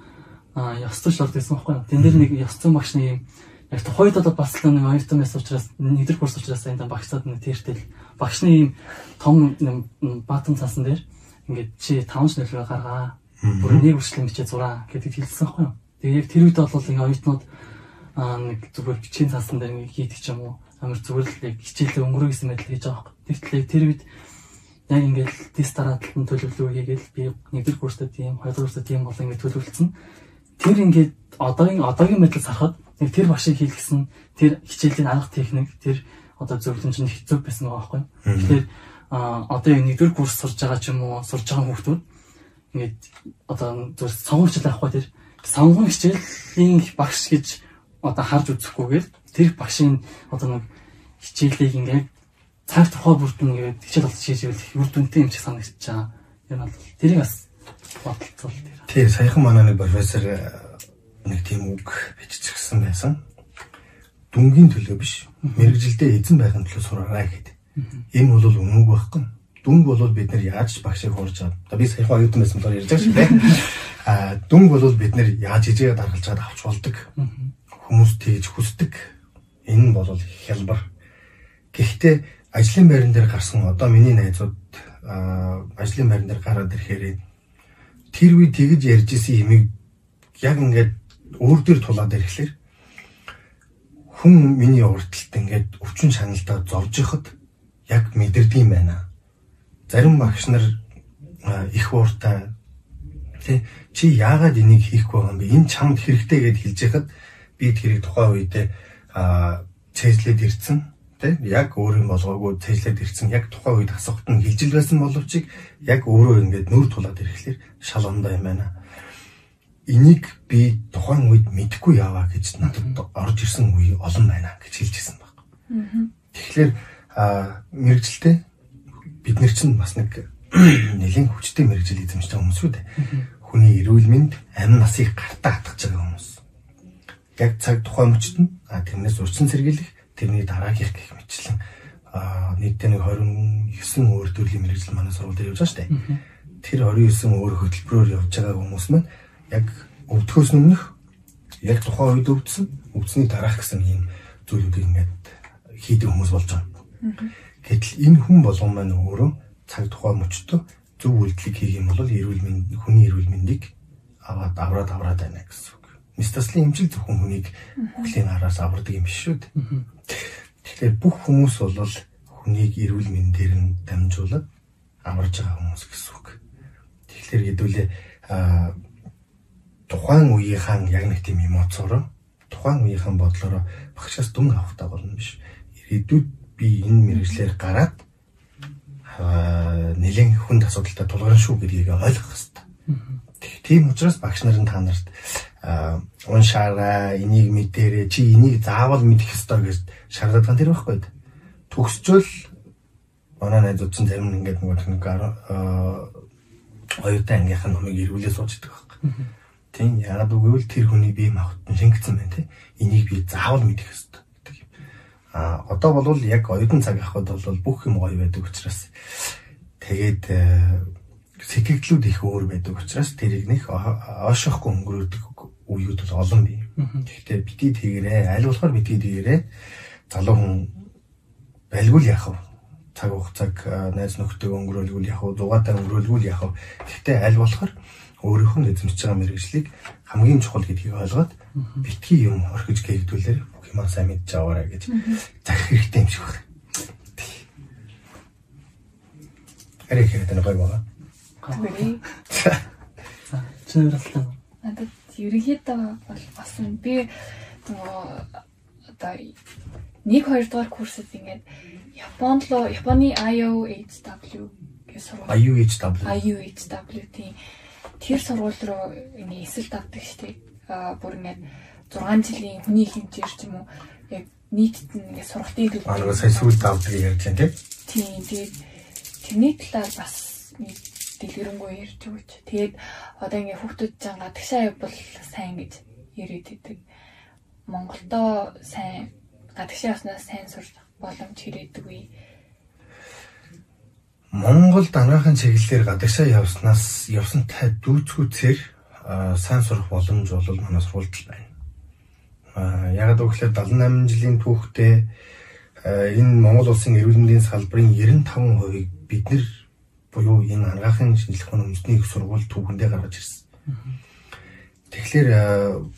ёс зүйн шалт гэсэн байхгүй юу? Тэн дээр нэг ёс зүйн багш нэг юм яг тухайд одоо бас л нэг оюутан байсан учраас нэгдэр курс учраас энэ багшсаад нэг тэртэл багшны ийм том баатан цаасан дээр ингээд чи 5 шнэлгээ гаргаа. Бүр нэг үрчлэн бичээ зураа гэдэг хэлсэн байхгүй юу? Тэгээ яг тэр үед бол энэ оюутнууд аа нэг зүгээр бичгийн цаасан дээр нэг хийдэг ч юм уу амар зүгээр л яг хичээлээ өнгөрөө гэсэн мэт л хийж байгаа юм. Тэгтлээ тэр үед яг ингээд тест дараалалтын төлөвлөгөө хийгээл би нэгдүгээр курстад тийм, хоёрдугаар курстад тийм бол ингээд төлөвлөсөн. Тэр ингээд одоогийн одоогийн мэдлэл сарахад нэг тэр багшийг хийлгэсэн тэр хичээлийн арга техник тэр одоо зөвлөмж нь хэцүү байсан байгаа байхгүй. Тэгэхээр а одоо яг нэгдүгээр курс сурж байгаа ч юм уу сурж байгаа хүмүүс ингээд одоо зөв сонгогч авахгүй тэр сонгон хичээлийн багш гэж одоо харж үзэхгүйгээр тэр багшийн одоо нэг хичээлийг ингээд цаг тухай бүрдэн ингээд хичээл болчих хийж ивэл үр дүнтэй юм шиг санагдаж байгаа. Энэ бол тэрийг бас бодлцол тэр. Тий, саяхан манай нэг профессор нэг тийм үг биччихсэн байсан. Дүнгийн төлөө биш, мэрэгжилдээ эзэн байхын төлөө сураарай гэдэг. Энэ бол үнэг байхгүй. Дүнг бол бид нар яаж багшийг хуурж чад. Одоо би саяхан оюутан байсан болохоор ярьж байгаа шүү дээ. Аа дүнг бол бид нар яаж ижигээ даргалж чад авч болдог. Хүмүүс тэгж хүсдэг. Энэ нь бол хялбар. Гэхдээ ажлын байран дээр гарсан одоо миний найзууд ажлын байран дээр гараад ирэхээр тэр үе тэгж ярьж исэн юмыг яг ингээд өөр дөр тулаад ирэхлээр хүн миний урталт ингээд өвчин шаналдаа зовж ихад яг мэдэрдэг юм байна. Зарим багш нар их ууртай тий чи яагаад энийг хийхгүй байгаа юм бэ? Энэ чамд хэрэгтэй гэд хэлж яхад би тэрийг тухайн үедээ цэжлээд ирсэн тий яг өөр юм болгоогүй цэжлээд ирсэн яг тухайн үед асуухт нь хилжил байсан боловч яг өөрөө ингээд нүүр тулаад ирэхлээр шал ондоо юм байна энийг би тухайн үед мэдэхгүй яваа гэж надад орж ирсэн үе олон байна гэж хэлж ирсэн баг. Тэгэхээр мэрэгжилтэй бид нар чинь бас нэг (clears throat) нэлийн хүчтэй мэрэгжил эзэмшдэг хүмүүс шүү дээ. Хүний эрүүл мэнд амин насыг гартаа хатгаж байгаа хүмүүс. Яг цаг тухайн мөчт нь тэрнээс урьдчилан сэргийлэх тэрний дараагийнх гэх мэтлэн нийтдээ нэг 29 өөр төрлийн мэрэгжил манай сургууль дээр явж байгаа шүү дээ. Тэр 29 өөр хөтөлбөрөөр явж байгаа хүмүүс маань яг өвдөхөөс өмнөх яг тухайн үед өвдсөн өвдсөний дараах гэсэн ийм зүйлүүдийг ингээд хийдэг хүмүүс болж байгаа. Гэтэл энэ хүн болгон маань өөрөө цаг тухайн мөчтөө зөв үйлдэлийг хийх юм бол эрүүл мэнд хүний эрүүл мэндийг аваад авраад авраад байна гэсэн үг. Мистаслын эмчил зөвхөн хүнийг бүхлийн араас авардаг юм биш шүү дээ. Тэгэхээр бүх хүмүүс бол хүнийг эрүүл мэндээр нь дамжуулаад аварж байгаа хүмүүс гэсэн үг. Тэгэхээр хэдүүлээ тухайн үеийнхэн яг нэг тийм эмоцоор тухайн үеийнхэн бодлороо багшаас дүн авахтаа болно биш. Ирээдүйд би энэ мэрэгчлэр гараад нэлээд хүнд асуудалтай тулгарна шүү гэдгийг ойлгох хэрэгтэй. Тийм учраас багш нарын та нарт уншаарай, энийг мэдээрэй, чи энийг заавал мэдэх ёстой гэж шаардаад байгаа тэр байхгүй. Төгсчөөл манай найзууд чинь зарим нь ингээд нэг оюутан ангийнхан номыг ирүүлээ сууж идэг байхгүй. Тийм яагаад үгүй тэр хүний бие махбод шингэсэн байна те. Энийг би заавал мэдэх ёстой гэдэг юм. А одоо бол яг оюутан цаг авахд бол бүх юм гоё байдаг учраас тэгээд э, сэтгэгдлүүд их өөр байдаг учраас тэрийг нэг оошохгүй өнгөрөөдөг үеуд бол олон бий. Гэхдээ бити тэгэрээ аль болохоор бити тэгэрээ залуу хүн байлгүй яах вэ? цаг хугацааг найз нөхдөд өнгөрөөлгүүл яах вэ? Зугаатай өнгөрөөлгүүл яах вэ? Гэхдээ аль болохоор өөрийнхөө эзэмшиж байгаа мэрэгжлийг хамгийн чухал гэдгийг ойлгоод битгий юм орхиж гээгдүүлэр бүх юм сайн мэдж аваарай гэж захих хэрэгтэй юм шиг байна. Арай хэрэг тань гоё байгаа. Гэрээ. Чанарлаа. Надад ерөнхийдөө бол бас би нөгөө одоо 1 2 дугаар курсэд ингээд Японд руу Японы IOHW гэж сургууль. IUHW. IUHW тийм тэр сургууль руу ингээ эсэл давдаг штеп. Аа бүр ингээ 6 жилийн хүний хэмжээр ч юм уу яг нийтэд нь ингээ сургалтын төлөв. Аа нөгөө сая сүүл давдаг ярьж байна тийм. Тийм тэгээд тэрний талаар бас дэлгэрэнгүй ярьж өгч. Тэгээд одоо ингээ хүүхдүүд ч гадагшаа явбал сайн гэж яриад идэг. Монголдоо сайн гадагшаа явснаас сайн сурах боломж хэрэг үе Монгол дангаахын чиглэлээр гадагшаа явснаас явсантай дүүцгүүцээр сайн сурах боломж бол манай сургуульд байна. Яг гэвэл 78 жилийн түүхтээ энэ Монгол улсын эрүүл мэндийн салбарын 95%-ийг бид нэр буюу энэ ангаахын шинжилгээ ухааны үндэсний их сургууль түүхэндээ гаргаж ирсэн. Тэгэхээр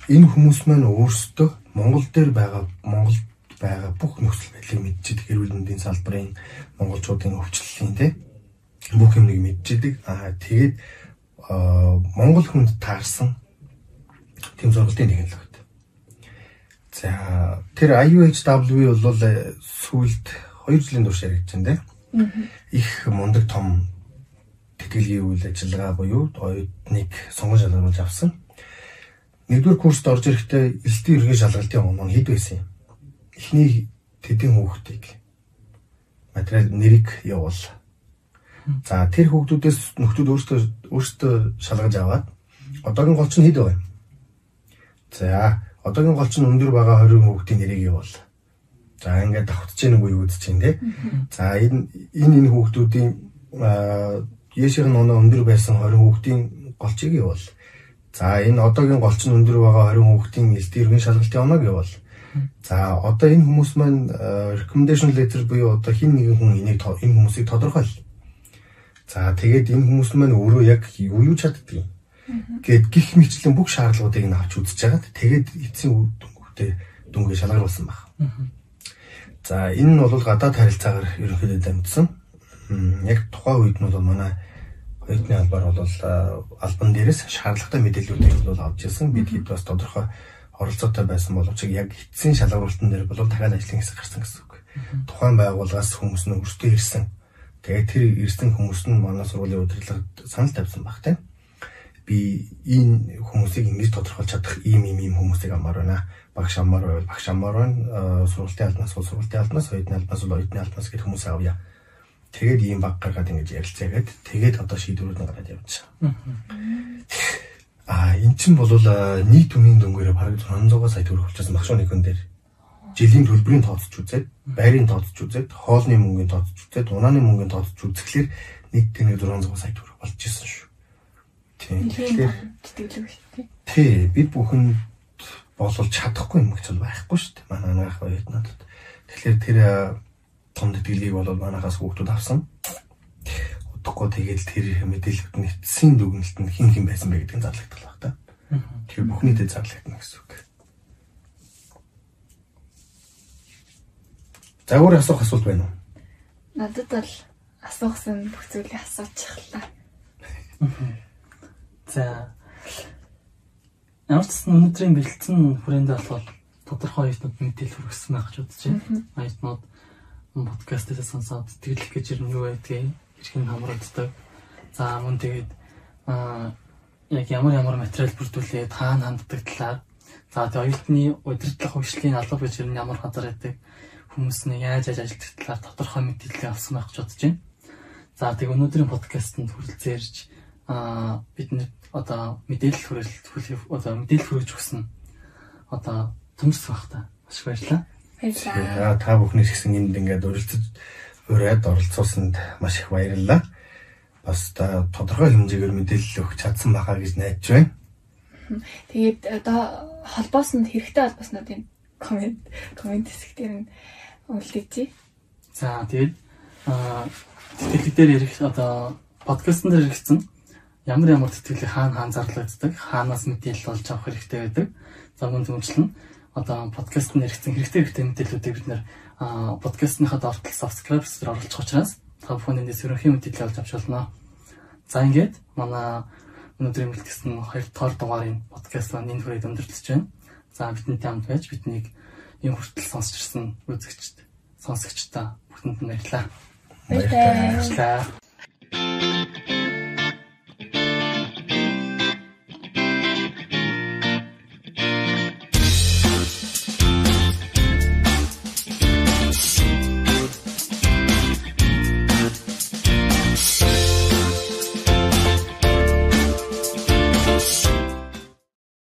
энэ хүмүүс маань өөрсдөө Монгол дээр байгаа Монголд байгаа бүх нөхцөл байдлыг мэдчихдэг эрүүл мэндийн салбарын монголчуудын өвчлөлийн те бүх юмыг мэдчихдэг. Аа тэгээд Монгол хүнд таарсан тэм сургалтын нэг л багт. За тэр IUHW бол сүүлд 2 жилийн турш яригдсан те. Их мундаг том тэтгэлгийн үйл ажиллагаа буюу оюутныг сонгон шалгаруулж авсан. Нэгдүгээр курст орж ирэхдээ элдийн ерөнхий шалгалтын оноо хэд байсан юм? Эхний тэдийн хүүхдийг материал нэрийг явуул. За тэр хүүхдүүдээс нөхдүүд өөрсдөө өөрсдөө шалгаж аваад одоогийн голч нь хэд вэ? За одоогийн голч нь өндөр байгаа 20 хүүхдийн нэрийг явуул. За ингээд давтж гэнэ үгүй үзэж чинь тий. За энэ энэ энэ хүүхдүүдийн Есийн оноо өндөр байсан 20 хүүхдийн голчийг явуул. За энэ одоогийн голч нь өндөр байгаа 20 хүүхдийн элдийн иргэн шалгалтын оноог явуул. За одоо энэ хүмүүс маань recommendation letter буюу одоо хин нэгэн хүн энийг энэ хүмүүсийг тодорхойл. За тэгээд энэ хүмүүс маань өөрөө яг юу юу чаддгийг гээд гих мэтлэн бүх шаардлагуудыг нь авч үзэж байгаад тэгээд эцсийн дүнтэй дүнгээ шалгаруулсан баг. За энэ нь бол гадаад харилцаагаар ерөнхийдөө дамжсан. Яг тухайн үед нь бол манай Эрдэнэ албаар бол албан дээрээс шаардлагатай мэдээллүүдийг бол авч ирсэн. Бид хэд бас тодорхой оролцоотой байсан боловч яг эцсийн шалгуултан дээр бол дахиад ажлын хэсэг гарсан гэсэн үг. Тухайн байгууллагаас хүмүүс нь өртөө ирсэн. Тэгээд тэр ирсэн хүмүүс нь манай сургуулийн удирдлагад санал тавьсан баг тийм. Би энэ хүмүүсийг ингэж тодорхойлж чадах ийм ийм ийм хүмүүсийг амар байна. Багш амар байвал багш амар байна. Сургуулийн албанаас сургуулийн албанаас, оюутны албанаас оюутны албанаас гэх хүмүүс авъя Тэгээд ийм баг гаргаад ингэж ярилцаагээд тэгээд одоо шийдвэрүүд нь гараад явчихсан. Аа эн чинь бол нийт үнийн дөнгөөрөө бараг 600 сая төгрөг болчихсон багш нэг хүн дээр. Жилийн төлбөрийн тооцож үзээд, байрын тооцож үзээд, хоолны мөнгөний тооцож үзээд, унааны мөнгөний тооцож үзэхлээр нийт тэнэг 600 сая төгрөг болчихсон шүү. Тийм. Тэгэхээр тий бид бүхэн болол чадахгүй юм гэж байхгүй шүү дээ. Манай анаах оюутнууд. Тэгэхээр тэр том тэтгэлгийг бол манахаас хүүхдүүд авсан. Удахгүй тэгээд тэр мэдээлэлд нь эцсийн дүгнэлт нь хин хин байсан бэ гэдгийг зарлагдах баг та. Тэр бүхнийдээ зарлагдана гэсэн үг. За өөр асуух асуулт байна уу? Надад бол асуусан бүх зүйлийг асуучихлаа. За ямар ч гэсэн өнөөдрийн бэлтгэн хүрээндээ болохоор тодорхой оюутнууд мэдээлэл хүргэсэн байх гэж бодож байна. Оюутнууд подкастээс сонсоод сэтгэлэх гэж юм юу байдгийг хэрхэн хамруулдаг. За мөн тэгээд яг ямар ямар материал бүрдүүлээд хаана ханддаг талаар за тэгээд оюутны удирдлага хөгжлийн алба гэж юм ямар хазар байдаг хүмүүс нь яаж яаж ажилладаг талаар тодорхой мэдээлэл авсан байх гэж бодож байна. За тэгээд өнөөдрийн подкастэнд хүрэлцээрж аа бидний одоо мэдээлэл хүрэлт одоо мэдээлэл хүргэж өгсөн одоо төмс байх та. Маш баярлалаа. Баярлалаа. Та бүхнээс гэсэн энд ингээд урилцаж ураад оролцуулсанд маш их баярлалаа. Бас та тодорхой хэмжээгээр мэдээлэл өгч чадсан байхаа гэж найдаж байна. Тэгээд одоо холбоосонд хэрэгтэй холбооснуудын комент комент хэсэг дээр нь үлдээчээ. За тэгээд тэтгэлэг дээр ярих одоо подкастн дээр яригдсан ямар ямар тэтгэлэг хаана хаана зарлагддаг, хаанаас мэдээлэл олж авах хэрэгтэй байдаг. За мөн зөвчлэн одоо подкаст нэрхтэн хэрэгтэй хэрэгтэй мэдээллүүдийг бид нэр подкастныхаа дортол subscribe дээр оруулах учраас та бүхэн эндээс ерөнхий мэдээлэл авч авч болно. За ингээд манай өнөөдрийн бэлтгэсэн хоёр дахь дугаарын подкаст маань энэ хүрээд өндөрлөж байна. За бидэнтэй хамт байж биднийг энэ хүртэл сонсч ирсэн үзэгчд, сонсогчдаа бүхэнд нь. Баярлалаа. Баярлалаа.